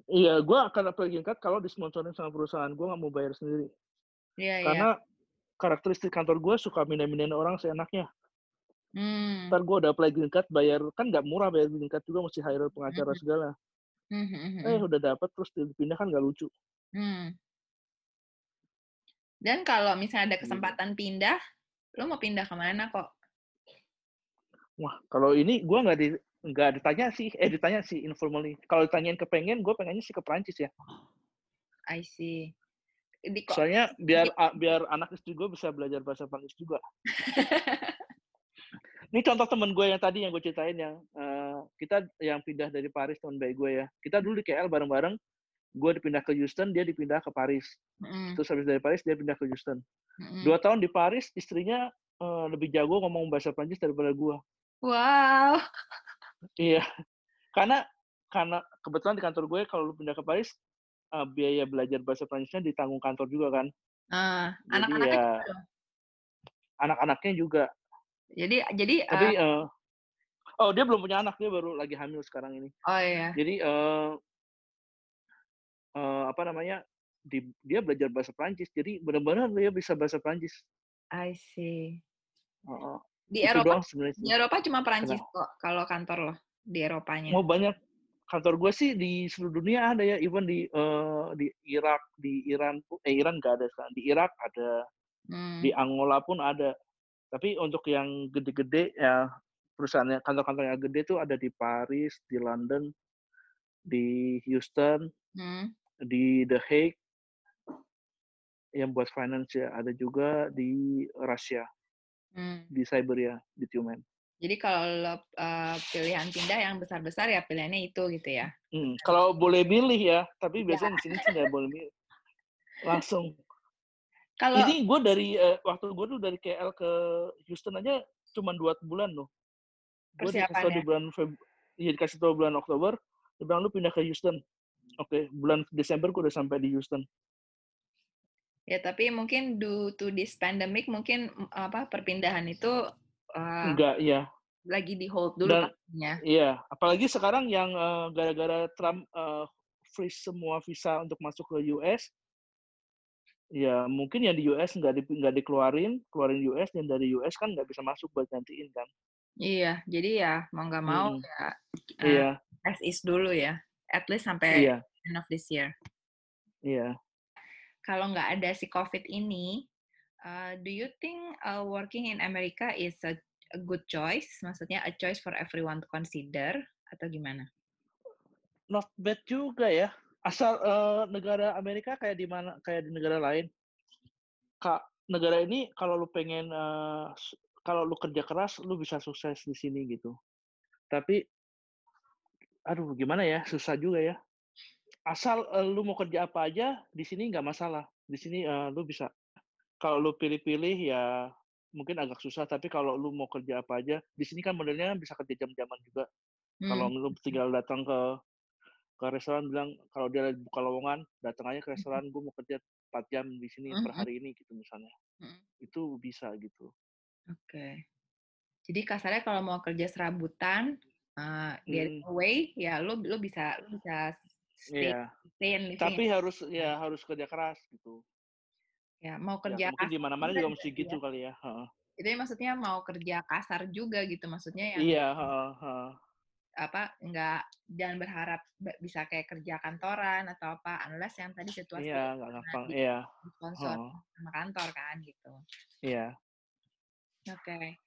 Iya, gue akan apply green card kalau disponsorin sama perusahaan. Gue nggak mau bayar sendiri. Iya, iya. Karena karakteristik kantor gue suka mindahin-mindahin orang seenaknya. Hmm. Ntar gue udah apply green card, bayar kan nggak murah bayar green card juga, mesti hire pengacara Mhm. segala. Mhm mhm Eh udah dapet terus dipindah kan nggak lucu. Hmm. Dan kalau misalnya ada Gitu. kesempatan pindah, lo mau pindah ke mana kok? Wah, kalau ini gue nggak di nggak ditanya sih, eh ditanya sih informally. Kalau ditanyain kepengen, gue pengennya sih ke Perancis ya. I see. Di Soalnya biar a biar anak istri gue bisa belajar bahasa Perancis juga. Ini contoh temen gue yang tadi yang gue ceritain yang, eee, kita yang pindah dari Paris teman baik gue ya. Kita dulu di KL bareng-bareng, gue dipindah ke Houston, dia dipindah ke Paris. Mhm, Terus habis dari Paris dia pindah ke Houston. mhm. 2 tahun di Paris, istrinya, eee, lebih jago ngomong bahasa Perancis daripada gue. Wow. Iya, karena karena kebetulan di kantor gue kalau lu pindah ke Paris, eee, biaya belajar bahasa Perancisnya ditanggung kantor juga kan. Jadi anak-anaknya ya juga anak-anaknya juga. Jadi jadi, Tapi, eee eee oh dia belum punya anak, dia baru lagi hamil sekarang ini. Oh iya. Jadi, eee eee, apa namanya, di dia belajar bahasa Perancis, jadi bener-bener dia bisa bahasa Perancis. I see. Heeh. Di Itu Eropa di. Eropa cuma Perancis Kenapa? kok kalau kantor lo, di Eropanya? Oh banyak. Kantor gue sih di seluruh dunia ada ya, even di, eee, di Irak, di Iran eh Iran nggak ada sekarang, di Irak ada, di Mmm. Angola pun ada. Tapi untuk yang gede-gede ya perusahaannya kantor-kantor yang gede tuh ada di Paris, di London, di Houston, Hmm. di The Hague. Yang buat finance ya, ada juga di Russia, Mmm. di Siberia, di Tyumen. Jadi kalau lo, eee, pilihan pindah yang besar-besar ya pilihannya itu gitu ya? Mmm, kalau boleh milih ya, tapi Iya. biasanya di sini sih nggak boleh milih. Langsung. Kalau Ini gue dari, eee, waktu gue tuh dari KL ke Houston aja cuman 2 bulan loh. Gue dikasih tahu di bulan Feb iya dikasih tahu bulan Oktober, dia bilang, "Lu pindah ke Houston." Oke, bulan Desember gue udah sampai di Houston. Ya tapi mungkin due to this pandemic mungkin, mmm, apa, perpindahan itu, eee, Enggak, iya. lagi di-hold dulu Dan pastinya. iya, apalagi sekarang yang, eee, gara-gara Trump, eee, freeze semua visa untuk masuk ke US ya mungkin yang di US nggak di nggak dikeluarin, keluarin US, yang dari US kan nggak bisa masuk buat gantiin kan. Iya, jadi ya mau nggak mau Mhm. ya, eee, Iya. as is dulu ya, at least sampai Iya. end of this year. Iya. Kalau nggak ada si Covid ini, eee, do you think, eee, working in America is a a good choice? Maksudnya a choice for everyone to consider atau gimana? Not bad juga ya, asal, eee, negara Amerika kayak di mana kayak di negara lain. Kak, negara ini kalau lu pengen, su kalau lu kerja keras, lu bisa sukses di sini gitu. Tapi aduh gimana ya, susah juga ya. Asal, eee, lu mau kerja apa aja, di sini nggak masalah. Di sini, eee, lu bisa. Kalau lu pilih-pilih ya mungkin agak susah, tapi kalau lu mau kerja apa aja, di sini kan modelnya bisa kerja jam-jaman juga. Kalau Mmm. lu tinggal datang ke ke restoran bilang kalau dia buka lowongan, datang aja ke restoran, "Gue mau kerja 4 jam di sini Mhm per hari ini," gitu misalnya. Mhm. Itu bisa gitu. Oke. Jadi kasarnya kalau mau kerja serabutan, eee, getting Mhm. away, ya lu lu bisa lu bisa stay Iya. stay and living Tapi in harus ya harus kerja keras gitu. Ya, mau Ya kerja mungkin di mana-mana juga mesti ya? gitu kali ya, heeh. Jadi maksudnya mau kerja kasar juga gitu, maksudnya yang Iya, heeh. apa, nggak jangan berharap be bisa kayak kerja kantoran atau apa, unless yang tadi situasi Iya, nggak gampang. Iya, disponsor heeh. sama kantor kan, gitu. Iya. Oke.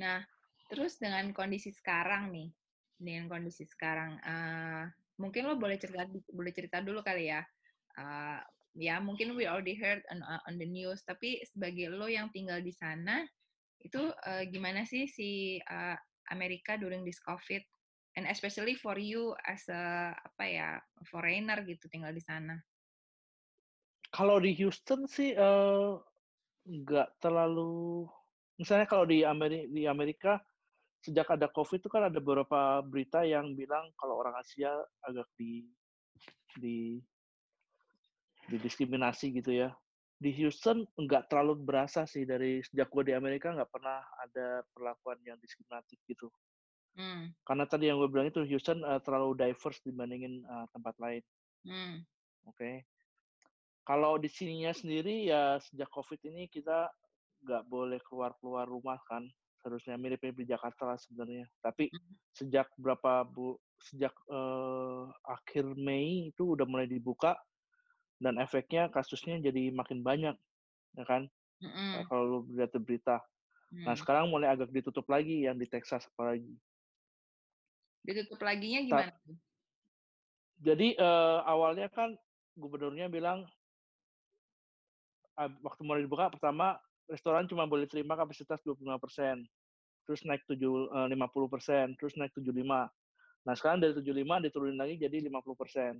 Nah, terus dengan kondisi sekarang nih, dengan kondisi sekarang, eee, mungkin lo boleh cerita boleh cerita dulu kali ya, eee, ya mungkin we already heard on on on the news, tapi sebagai lo yang tinggal di sana, itu, eee, gimana sih si, eee, Amerika during this Covid? And especially for you as a, apa ya, foreigner gitu tinggal di sana. Kalau di Houston sih, nggak terlalu misalnya kalau di Ameri di Amerika, sejak ada Covid itu kan ada beberapa berita yang bilang kalau orang Asia agak di di didiskriminasi gitu ya. di Houston nggak terlalu berasa sih dari sejak gue di Amerika nggak pernah ada perlakuan yang diskriminatif gitu. Hmm. Karena tadi yang gue bilang itu Houston uh, terlalu diverse dibandingin uh, tempat lain. Hmm. Oke. Okay. Kalau di sininya sendiri ya sejak COVID ini kita nggak boleh keluar-keluar rumah kan. Harusnya mirip-mirip di Jakarta lah sebenarnya. Tapi Hmm. sejak berapa bu sejak uh, akhir Mei itu udah mulai dibuka dan efeknya kasusnya jadi makin banyak, ya kan? Mm-mm. Kalau lu lihat berita. Nah Hmm. sekarang mulai agak ditutup lagi yang di Texas apalagi. Ditutup laginya gimana? tuh? Jadi uh, awalnya kan gubernurnya bilang uh, waktu mulai dibuka pertama restoran cuma boleh terima kapasitas 25 persen, terus naik tujuh uh, 50 persen, terus naik 75. Nah sekarang dari 75 diturunin lagi jadi 50 persen.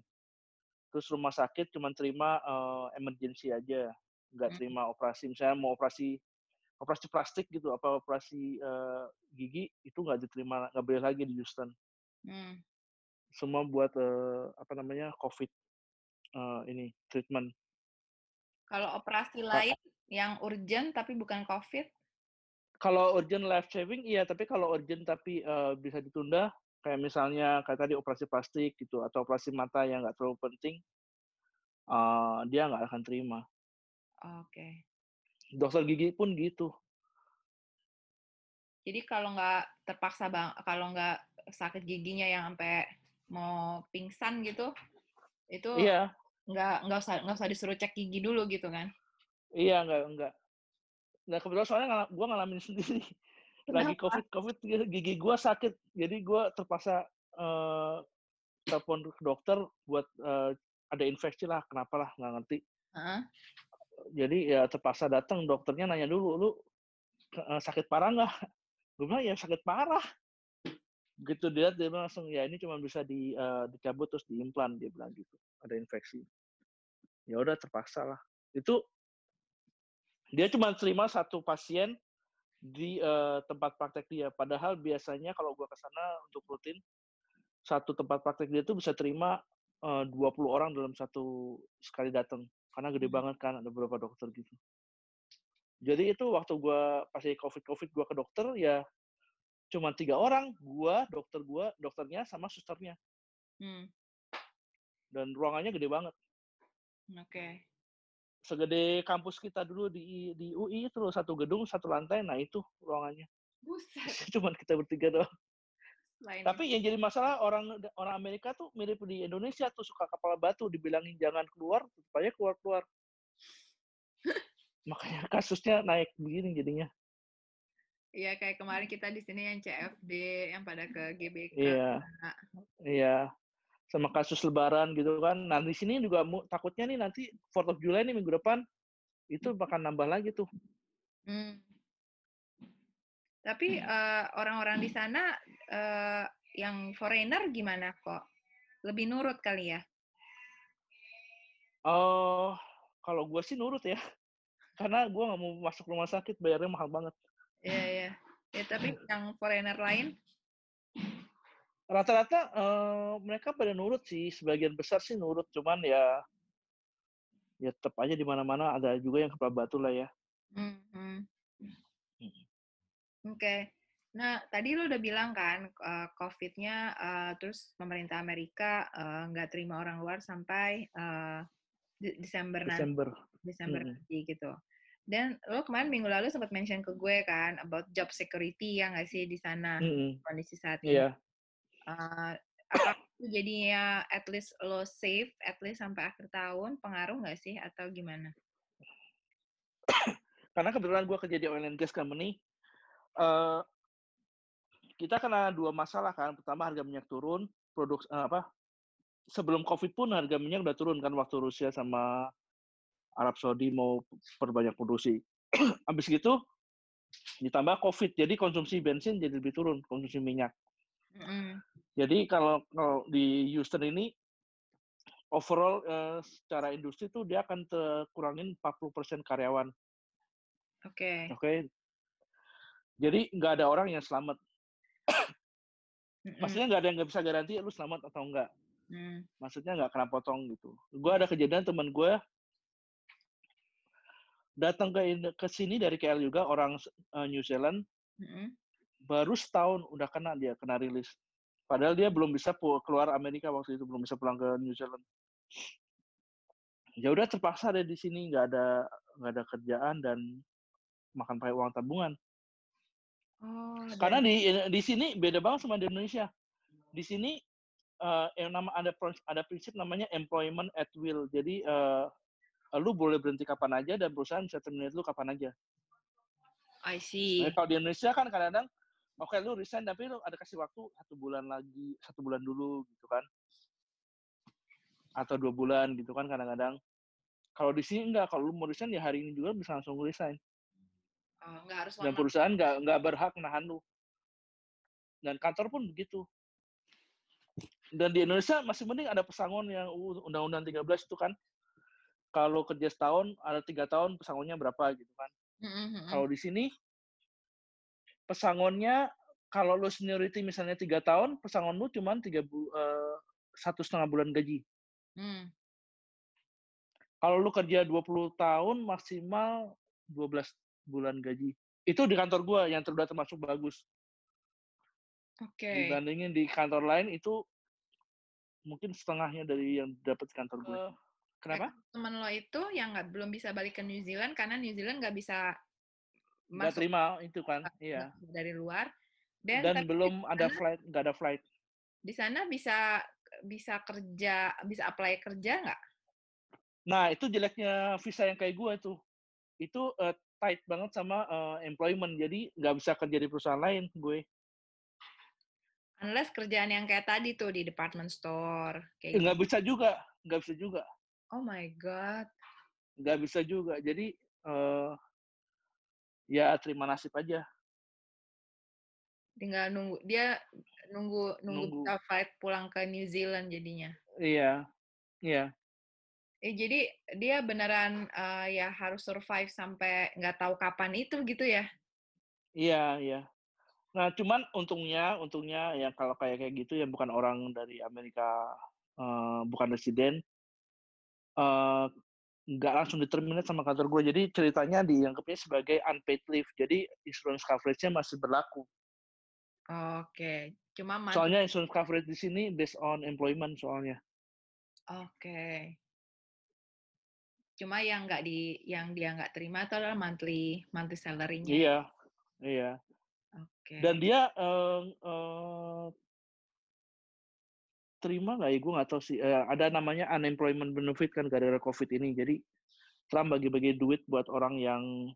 Terus rumah sakit cuma terima uh, emergency aja, nggak Hmm. terima operasi. Misalnya mau operasi operasi plastik gitu, apa operasi uh, gigi itu nggak diterima, nggak boleh lagi di Houston. Hmm. Semua buat uh, apa namanya COVID uh, ini treatment. Kalau operasi Ka- lain yang urgent tapi bukan COVID, Kalau urgent life saving iya, tapi kalau urgent tapi uh, bisa ditunda, kayak misalnya kayak tadi operasi plastik gitu atau operasi mata yang nggak terlalu penting, uh, dia nggak akan terima. oke. Dokter gigi pun gitu. Jadi kalau nggak terpaksa bang, kalau nggak sakit giginya yang sampai mau pingsan gitu, itu Iya, nggak nggak usah nggak usah disuruh cek gigi dulu gitu kan? iya nggak nggak. Nah kebetulan soalnya ngala- gua ngalamin sendiri. Lagi covid covid gigi gua sakit, jadi gua terpaksa uh, telepon ke dokter buat uh, ada infeksi lah, kenapa lah nggak ngerti. Heeh. Jadi ya terpaksa datang dokternya nanya dulu, lu uh, sakit parah nggak? Gue bilang ya sakit parah. Begitu dia dia bilang langsung ya ini cuma bisa di uh, dicabut terus diimplan dia bilang gitu. Ada infeksi. Ya udah terpaksa lah. Itu dia cuma terima satu pasien di uh, tempat praktek dia. Padahal biasanya kalau gua ke sana untuk rutin satu tempat praktek dia tuh bisa terima uh, 20 orang dalam satu sekali datang. Karena gede Hmm. banget kan ada beberapa dokter gitu. Jadi itu waktu gua pas lagi covid covid gua ke dokter ya cuma tiga orang, gua, dokter gua, dokternya sama susternya. Hmm. Dan ruangannya gede banget. Oke. Segede kampus kita dulu di di UI itu loh, satu gedung satu lantai, nah itu ruangannya. Buset. Cuman kita bertiga doang. Lain Tapi yang jadi masalah orang orang Amerika tuh mirip di Indonesia tuh suka kepala batu dibilangin jangan keluar, aja keluar keluar. Makanya kasusnya naik begini jadinya. Iya kayak kemarin kita di sini yang CFD yang pada ke GBK. Iya, iya. Sama kasus Lebaran gitu kan. Nah di sini juga takutnya nih nanti 4 of July nih minggu depan itu bakal nambah lagi tuh. Hmm. Tapi eh, orang-orang di sana eh, yang foreigner gimana kok? Lebih nurut kali ya? Oh, kalau gue sih nurut ya. Karena gue nggak mau masuk rumah sakit bayarnya mahal banget. Iya iya. Ya tapi yang foreigner lain, Rata-rata eh, mereka pada nurut sih, sebagian besar sih nurut. Cuman ya ya tetap aja di mana-mana ada juga yang kepala batu lah ya. hmm, hmm. Oke. Nah tadi lu udah bilang kan eh, COVID-nya eh, terus pemerintah Amerika eh, nggak terima orang luar sampai eh, De- Desember nanti. Desember. Desember Mm-mm. nanti gitu. Dan lo kemarin minggu lalu sempat mention ke gue kan about job security ya nggak sih di sana Mm-mm. kondisi saat ini. Iya. Itu jadinya at least lo safe at least sampai akhir tahun pengaruh nggak sih atau gimana? Karena kebetulan gue kerja di oil and gas company, eh kita kena dua masalah kan. Pertama harga minyak turun, produk eh, apa? Sebelum COVID pun harga minyak udah turun kan waktu Rusia sama Arab Saudi mau perbanyak produksi. Habis gitu ditambah COVID, jadi konsumsi bensin jadi lebih turun, konsumsi minyak. Jadi kalau, kalau di Houston ini overall eh, secara industri tuh dia akan kurangin 40% karyawan. Oke. Oke. Jadi nggak ada orang yang selamat. Maksudnya nggak ada yang nggak bisa garansi lu selamat atau enggak. Mm. Maksudnya nggak kena potong gitu. Gue ada kejadian teman gue datang ke ke sini dari KL juga orang uh, New Zealand mm-hmm. Baru setahun udah kena dia kena rilis. Padahal dia belum bisa keluar Amerika waktu itu belum bisa pulang ke New Zealand. Ya udah terpaksa deh di sini nggak ada nggak ada kerjaan dan makan pakai uang tabungan. Oh, karena di di sini beda banget sama di Indonesia. Di sini uh, yang nama ada ada prinsip namanya employment at will. Jadi uh, lu boleh berhenti kapan aja dan perusahaan bisa terminate lu kapan aja. I see. Nah, kalau di Indonesia kan kadang-kadang, oke okay, lu resign tapi lu ada kasih waktu satu bulan lagi, satu bulan dulu gitu kan. Atau dua bulan gitu kan kadang-kadang. Kalau di sini enggak, kalau lu mau resign ya hari ini juga bisa langsung resign. Oh, enggak harus Dan perusahaan enggak, enggak berhak nahan lu. Dan kantor pun begitu. Dan di Indonesia masih mending ada pesangon yang uh, Undang-Undang 13 itu kan kalau kerja setahun ada tiga tahun pesangonnya berapa gitu kan. Mm-hmm. Kalau di sini pesangonnya kalau lo seniority misalnya tiga tahun, pesangon lo cuma tiga bu, uh, satu setengah bulan gaji. Mm. Kalau lo kerja 20 tahun maksimal 12 bulan gaji. Itu di kantor gua yang sudah termasuk bagus. Oke. Okay. Dibandingin di kantor lain itu mungkin setengahnya dari yang dapat kantor gue. Uh, Kenapa? Teman lo itu yang nggak belum bisa balik ke New Zealand karena New Zealand nggak bisa nggak terima itu kan, iya. Dari luar. Dan, Dan belum ada sana, flight, nggak ada flight. Di sana bisa bisa kerja, bisa apply kerja nggak? Nah itu jeleknya visa yang kayak gue tuh. Itu uh, tight banget sama uh, employment, jadi nggak bisa kerja di perusahaan lain gue. Unless kerjaan yang kayak tadi tuh di department store. Kayak nggak gitu. bisa juga, nggak bisa juga. Oh my god. Nggak bisa juga. Jadi uh, ya terima nasib aja. Tinggal nunggu dia nunggu nunggu, nunggu. fight pulang ke New Zealand jadinya. Iya, iya. Eh, jadi dia beneran uh, ya harus survive sampai nggak tahu kapan itu gitu ya? Iya, iya. Nah, cuman untungnya, untungnya ya kalau kayak kayak gitu ya bukan orang dari Amerika, uh, bukan residen, uh, nggak langsung diterminate sama kantor gue. Jadi ceritanya dianggapnya sebagai unpaid leave. Jadi insurance coverage-nya masih berlaku. Oke, okay. cuma soalnya insurance coverage di sini based on employment soalnya. Oke. Okay. Cuma yang nggak di yang dia nggak terima itu adalah monthly monthly salary-nya. Iya, iya. Oke. Okay. Dan dia uh, uh, terima nggak ya? Gue nggak tahu sih. Uh, ada namanya unemployment benefit kan gara-gara COVID ini. Jadi Trump bagi-bagi duit buat orang yang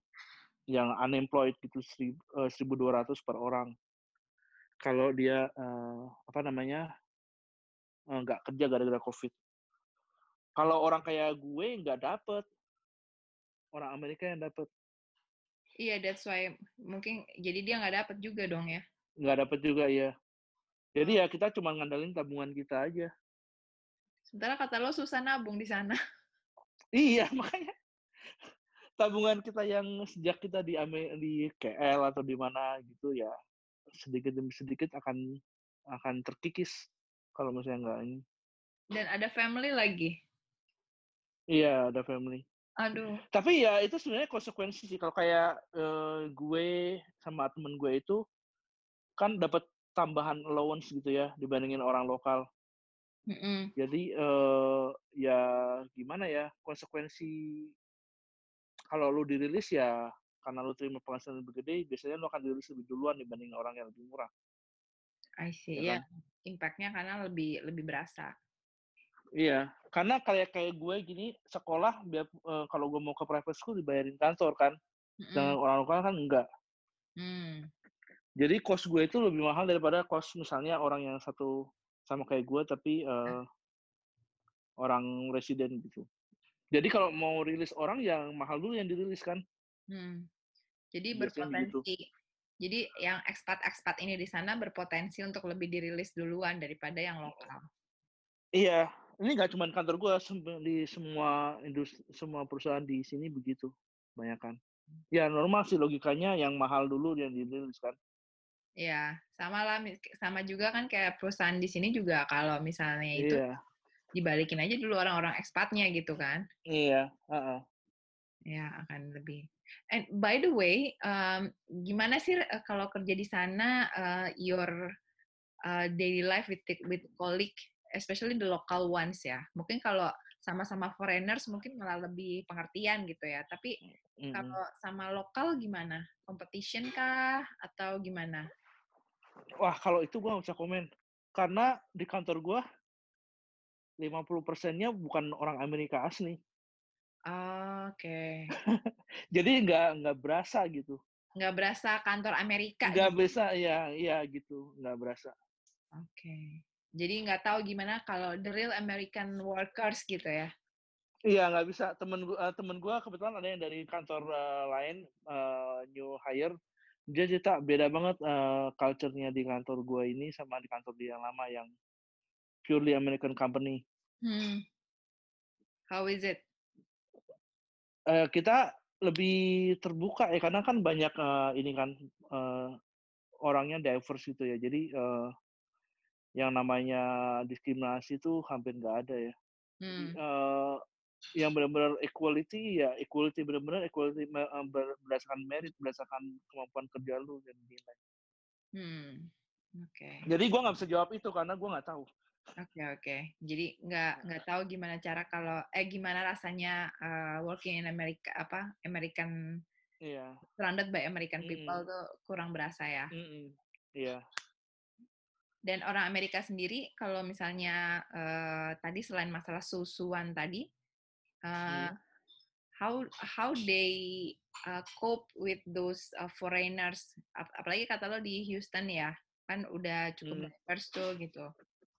yang unemployed gitu eh, seribu dua ratus per orang. Kalau dia uh, apa namanya nggak uh, kerja gara-gara COVID. Kalau orang kayak gue nggak dapet, orang Amerika yang dapet. Iya, that's why mungkin jadi dia nggak dapet juga dong ya? Nggak dapet juga ya. Jadi ya kita cuma ngandelin tabungan kita aja. Sementara kata lo susah nabung di sana. Iya, makanya tabungan kita yang sejak kita di di KL atau di mana gitu ya sedikit demi sedikit akan akan terkikis kalau misalnya enggak ini. Dan ada family lagi. Iya, ada family. Aduh. Tapi ya itu sebenarnya konsekuensi sih kalau kayak uh, gue sama temen gue itu kan dapat tambahan allowance gitu ya dibandingin orang lokal. Mm-hmm. Jadi uh, ya gimana ya konsekuensi kalau lu dirilis ya karena lu terima penghasilan lebih gede, biasanya lu akan dirilis lebih duluan dibanding orang yang lebih murah. I see. Ya, kan? impact-nya karena lebih lebih berasa. Iya, karena kayak kayak gue gini sekolah biar uh, kalau gue mau ke private school dibayarin kantor kan, mm-hmm. dengan orang lokal kan enggak. Mm. Jadi kos gue itu lebih mahal daripada kos misalnya orang yang satu sama kayak gue tapi uh, orang residen gitu. Jadi kalau mau rilis orang yang mahal dulu yang dirilis kan. Hmm. Jadi Biasanya berpotensi. Gitu. Jadi yang ekspat-ekspat ini di sana berpotensi untuk lebih dirilis duluan daripada yang lokal. Iya, ini nggak cuma kantor gue di semua industri, semua perusahaan di sini begitu, banyak kan. Ya normal sih logikanya yang mahal dulu yang dirilis kan. Iya, sama lah, sama juga kan kayak perusahaan di sini juga kalau misalnya itu iya. dibalikin aja dulu orang-orang ekspatnya gitu kan. Iya, uh -uh. Ya, akan lebih. And by the way, um, gimana sih uh, kalau kerja di sana uh, your uh, daily life with with colleague, especially the local ones ya. Mungkin kalau sama-sama foreigners mungkin malah lebih pengertian gitu ya. Tapi mm -hmm. kalau sama lokal gimana? Competition kah atau gimana? Wah, kalau itu nggak bisa komen. Karena di kantor gua 50 persennya bukan orang Amerika asli. Oke. Okay. Jadi nggak nggak berasa gitu. Nggak berasa kantor Amerika. Nggak gitu. bisa, ya, ya gitu, nggak berasa. Oke. Okay. Jadi nggak tahu gimana kalau the real American workers gitu ya? Iya nggak bisa. Temen gua, uh, temen gua kebetulan ada yang dari kantor uh, lain uh, new hire. Dia cerita beda banget uh, culture-nya di kantor gua ini sama di kantor dia yang lama yang purely American company. Hmm. How is it? Uh, kita lebih terbuka ya karena kan banyak uh, ini kan uh, orangnya diverse gitu ya. Jadi uh, yang namanya diskriminasi itu hampir nggak ada ya. Hmm. Uh, yang benar-benar equality ya equality benar-benar equality berdasarkan merit berdasarkan kemampuan kerja lu dan nilai. Hmm. Oke. Okay. Jadi gue nggak bisa jawab itu karena gue nggak tahu. Oke okay, oke. Okay. Jadi nggak nggak tahu gimana cara kalau eh gimana rasanya uh, working in America apa American yeah. surrounded by American people mm -hmm. tuh kurang berasa ya. Iya. Mm -hmm. yeah. Dan orang Amerika sendiri kalau misalnya uh, tadi selain masalah susuan tadi, uh, hmm. how how they uh, cope with those uh, foreigners, Ap apalagi kata lo di Houston ya, kan udah cukup hmm. diverse tuh gitu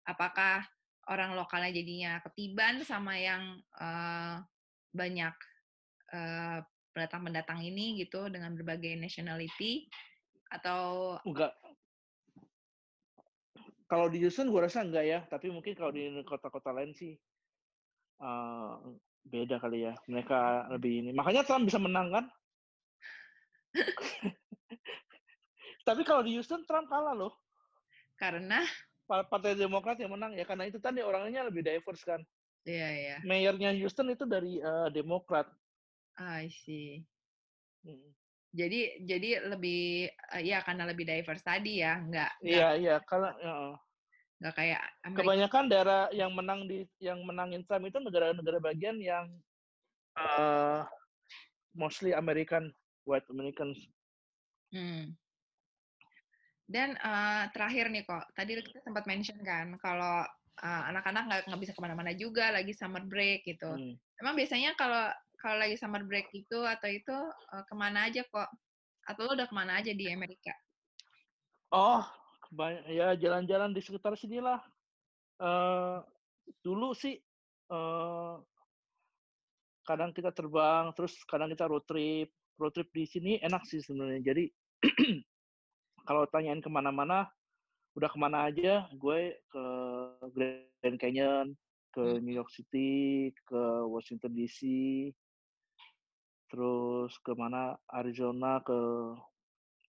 apakah orang lokalnya jadinya ketiban sama yang uh, banyak uh, pendatang-pendatang ini gitu dengan berbagai nationality atau enggak kalau di Houston gue rasa enggak ya tapi mungkin kalau di kota-kota lain sih uh, beda kali ya mereka lebih ini makanya Trump bisa menang kan tapi kalau di Houston Trump kalah loh karena Partai Demokrat yang menang ya karena itu tadi orangnya lebih diverse kan. Iya, yeah, iya. Yeah. Mayornya Houston itu dari uh, Demokrat. I see. Hmm. Jadi jadi lebih uh, ya karena lebih diverse tadi ya, nggak Iya, iya, kalau uh, nggak kayak Amerika. kebanyakan daerah yang menang di yang menangin Trump itu negara-negara bagian yang uh, mostly American white Americans. Hmm. Dan uh, terakhir nih kok, tadi kita sempat mention kan kalau uh, anak-anak nggak nggak bisa ke mana-mana juga lagi summer break gitu. Hmm. Emang biasanya kalau kalau lagi summer break itu atau itu uh, ke mana aja kok? Atau lo udah ke mana aja di Amerika? Oh, ya jalan-jalan di sekitar sinilah. Uh, dulu sih uh, kadang kita terbang, terus kadang kita road trip. Road trip di sini enak sih sebenarnya. Jadi kalau tanyain ke mana-mana, udah ke mana aja, gue ke Grand Canyon, ke hmm. New York City, ke Washington DC, terus ke mana Arizona, ke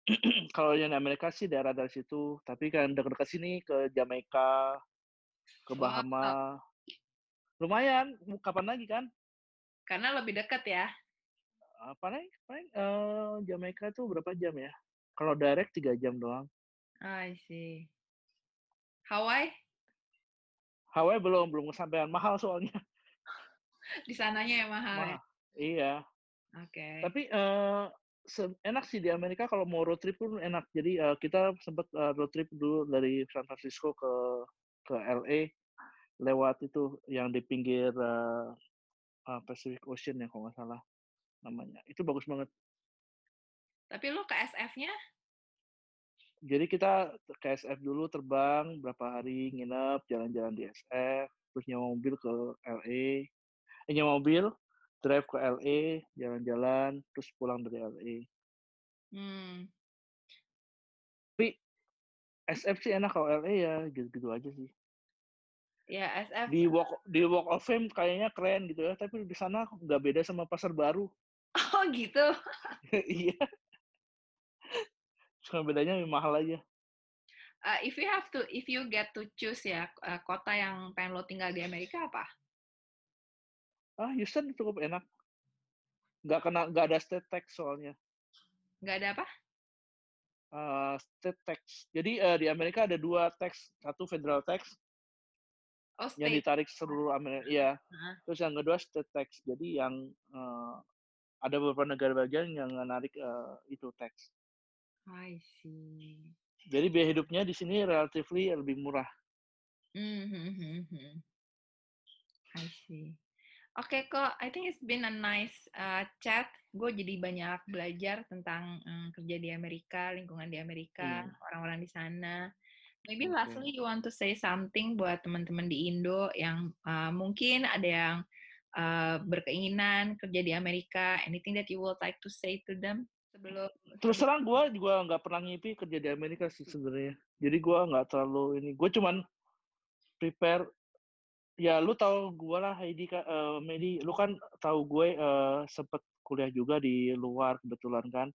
kalau yang Amerika sih daerah dari situ, tapi kan dekat-dekat sini ke Jamaika, ke Bahama. Lumayan, kapan lagi kan? Karena lebih dekat ya. Apa nih? Paling uh, Jamaika tuh berapa jam ya? Kalau direct tiga jam doang. I see. Hawaii? Hawaii belum belum kesampaian mahal soalnya. Di sananya yang mahal. Mahal. Ya? Iya. Oke. Okay. Tapi uh, enak sih di Amerika kalau mau road trip pun enak. Jadi uh, kita sempat uh, road trip dulu dari San Francisco ke ke LA lewat itu yang di pinggir uh, uh, Pacific Ocean ya kalau nggak salah namanya. Itu bagus banget. Tapi lo ke SF-nya? Jadi kita ke SF dulu terbang berapa hari nginep jalan-jalan di SF terus nyawa mobil ke LA eh, nyawa mobil drive ke LA jalan-jalan terus pulang dari LA. Hmm. Tapi SF sih enak kalau LA ya gitu-gitu aja sih. Ya SF. Di Walk di Walk of Fame kayaknya keren gitu ya, tapi di sana nggak beda sama pasar baru. Oh gitu. iya. Cuma bedanya lebih mahal aja. Uh, if you have to, if you get to choose ya uh, kota yang pengen lo tinggal di Amerika apa? Ah, Houston cukup enak. Nggak kena, nggak ada state tax soalnya. Nggak ada apa? Uh, state tax. Jadi uh, di Amerika ada dua tax, satu federal tax Oh, yang ditarik seluruh Amerika, ya. Heeh. Terus yang kedua state tax. Jadi yang uh, ada beberapa negara bagian yang menarik uh, itu tax. I see. Jadi biaya hidupnya di sini relatively lebih murah. Mm-hmm. I see. Oke kok, I think it's been a nice uh, chat. Gue jadi banyak belajar tentang um, kerja di Amerika, lingkungan di Amerika, Hmm. orang-orang di sana. Maybe Oke. lastly you want to say something buat teman-teman di Indo yang uh, mungkin ada yang uh, berkeinginan kerja di Amerika. Anything that you would like to say to them sebelum? Terus terang gue juga nggak pernah ngipi kerja di Amerika sih sebenarnya. Jadi gue nggak terlalu ini. Gue cuman prepare. Ya lu tahu gue lah Heidi, eh, Medi. Lu kan tahu gue eh, sempet kuliah juga di luar kebetulan kan.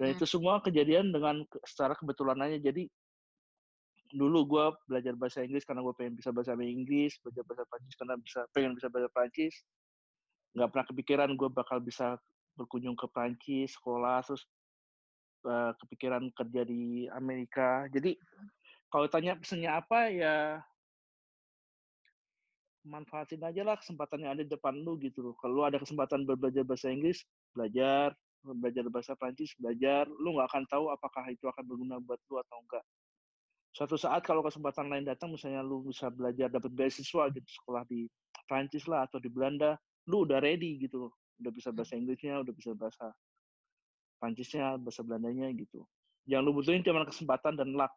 Dan Mm-mm. itu semua kejadian dengan secara kebetulan aja. Jadi dulu gue belajar bahasa Inggris karena gue pengen bisa bahasa Inggris, belajar bahasa Prancis karena bisa pengen bisa bahasa Prancis. Nggak pernah kepikiran gue bakal bisa berkunjung ke Prancis, sekolah, terus eh, kepikiran kerja di Amerika. Jadi kalau tanya pesannya apa ya manfaatin aja lah kesempatan yang ada di depan lu gitu loh. Kalau lu ada kesempatan belajar bahasa Inggris, belajar, belajar bahasa Prancis, belajar, lu nggak akan tahu apakah itu akan berguna buat lu atau enggak. Suatu saat kalau kesempatan lain datang, misalnya lu bisa belajar dapat beasiswa gitu sekolah di Prancis lah atau di Belanda, lu udah ready gitu loh. Udah bisa bahasa Inggrisnya, udah bisa bahasa Prancisnya, bahasa Belandanya gitu. Yang lu butuhin cuma kesempatan dan luck.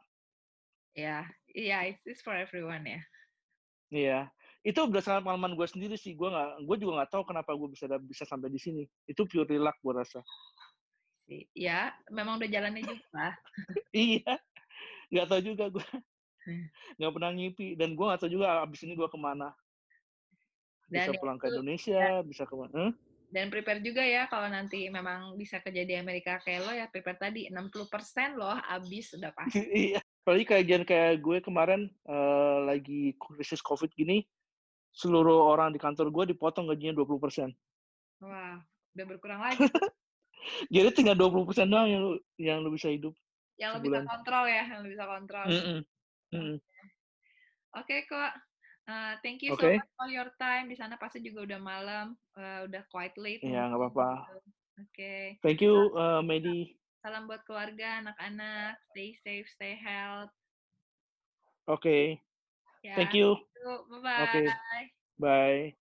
Ya, iya, it's, it's for everyone ya. Iya, itu berdasarkan pengalaman gue sendiri sih. Gue nggak, gue juga nggak tahu kenapa gue bisa bisa sampai di sini. Itu pure luck gue rasa. Ya, memang udah jalannya juga. iya, nggak tahu juga gue. Hmm. Nggak pernah ngipi dan gue nggak tahu juga abis ini gue ke mana. Bisa Dan pulang ke itu- Indonesia, bisa ke mana? Hmm? Dan prepare juga ya kalau nanti memang bisa kerja di Amerika kayak lo ya prepare tadi 60% loh habis udah pasti. iya. Apalagi kajian kayak gue kemarin eh, lagi krisis COVID gini, seluruh orang di kantor gue dipotong gajinya 20%. Wah, udah berkurang lagi. Jadi tinggal 20% doang yang lu, yang lu bisa hidup. yang lo bisa kontrol ya, yang lo bisa kontrol. Mm-mm. Mm. Oke kok. Uh, thank you Oke. so much for your time. Di sana pasti juga udah malam, uh, udah quite late. Iya, nggak apa-apa. Oke. Thank you, eh, Medi. Salam buat keluarga, anak-anak. Stay safe, stay health. Oke, Ya. thank you. Bye-bye. Oke. Bye.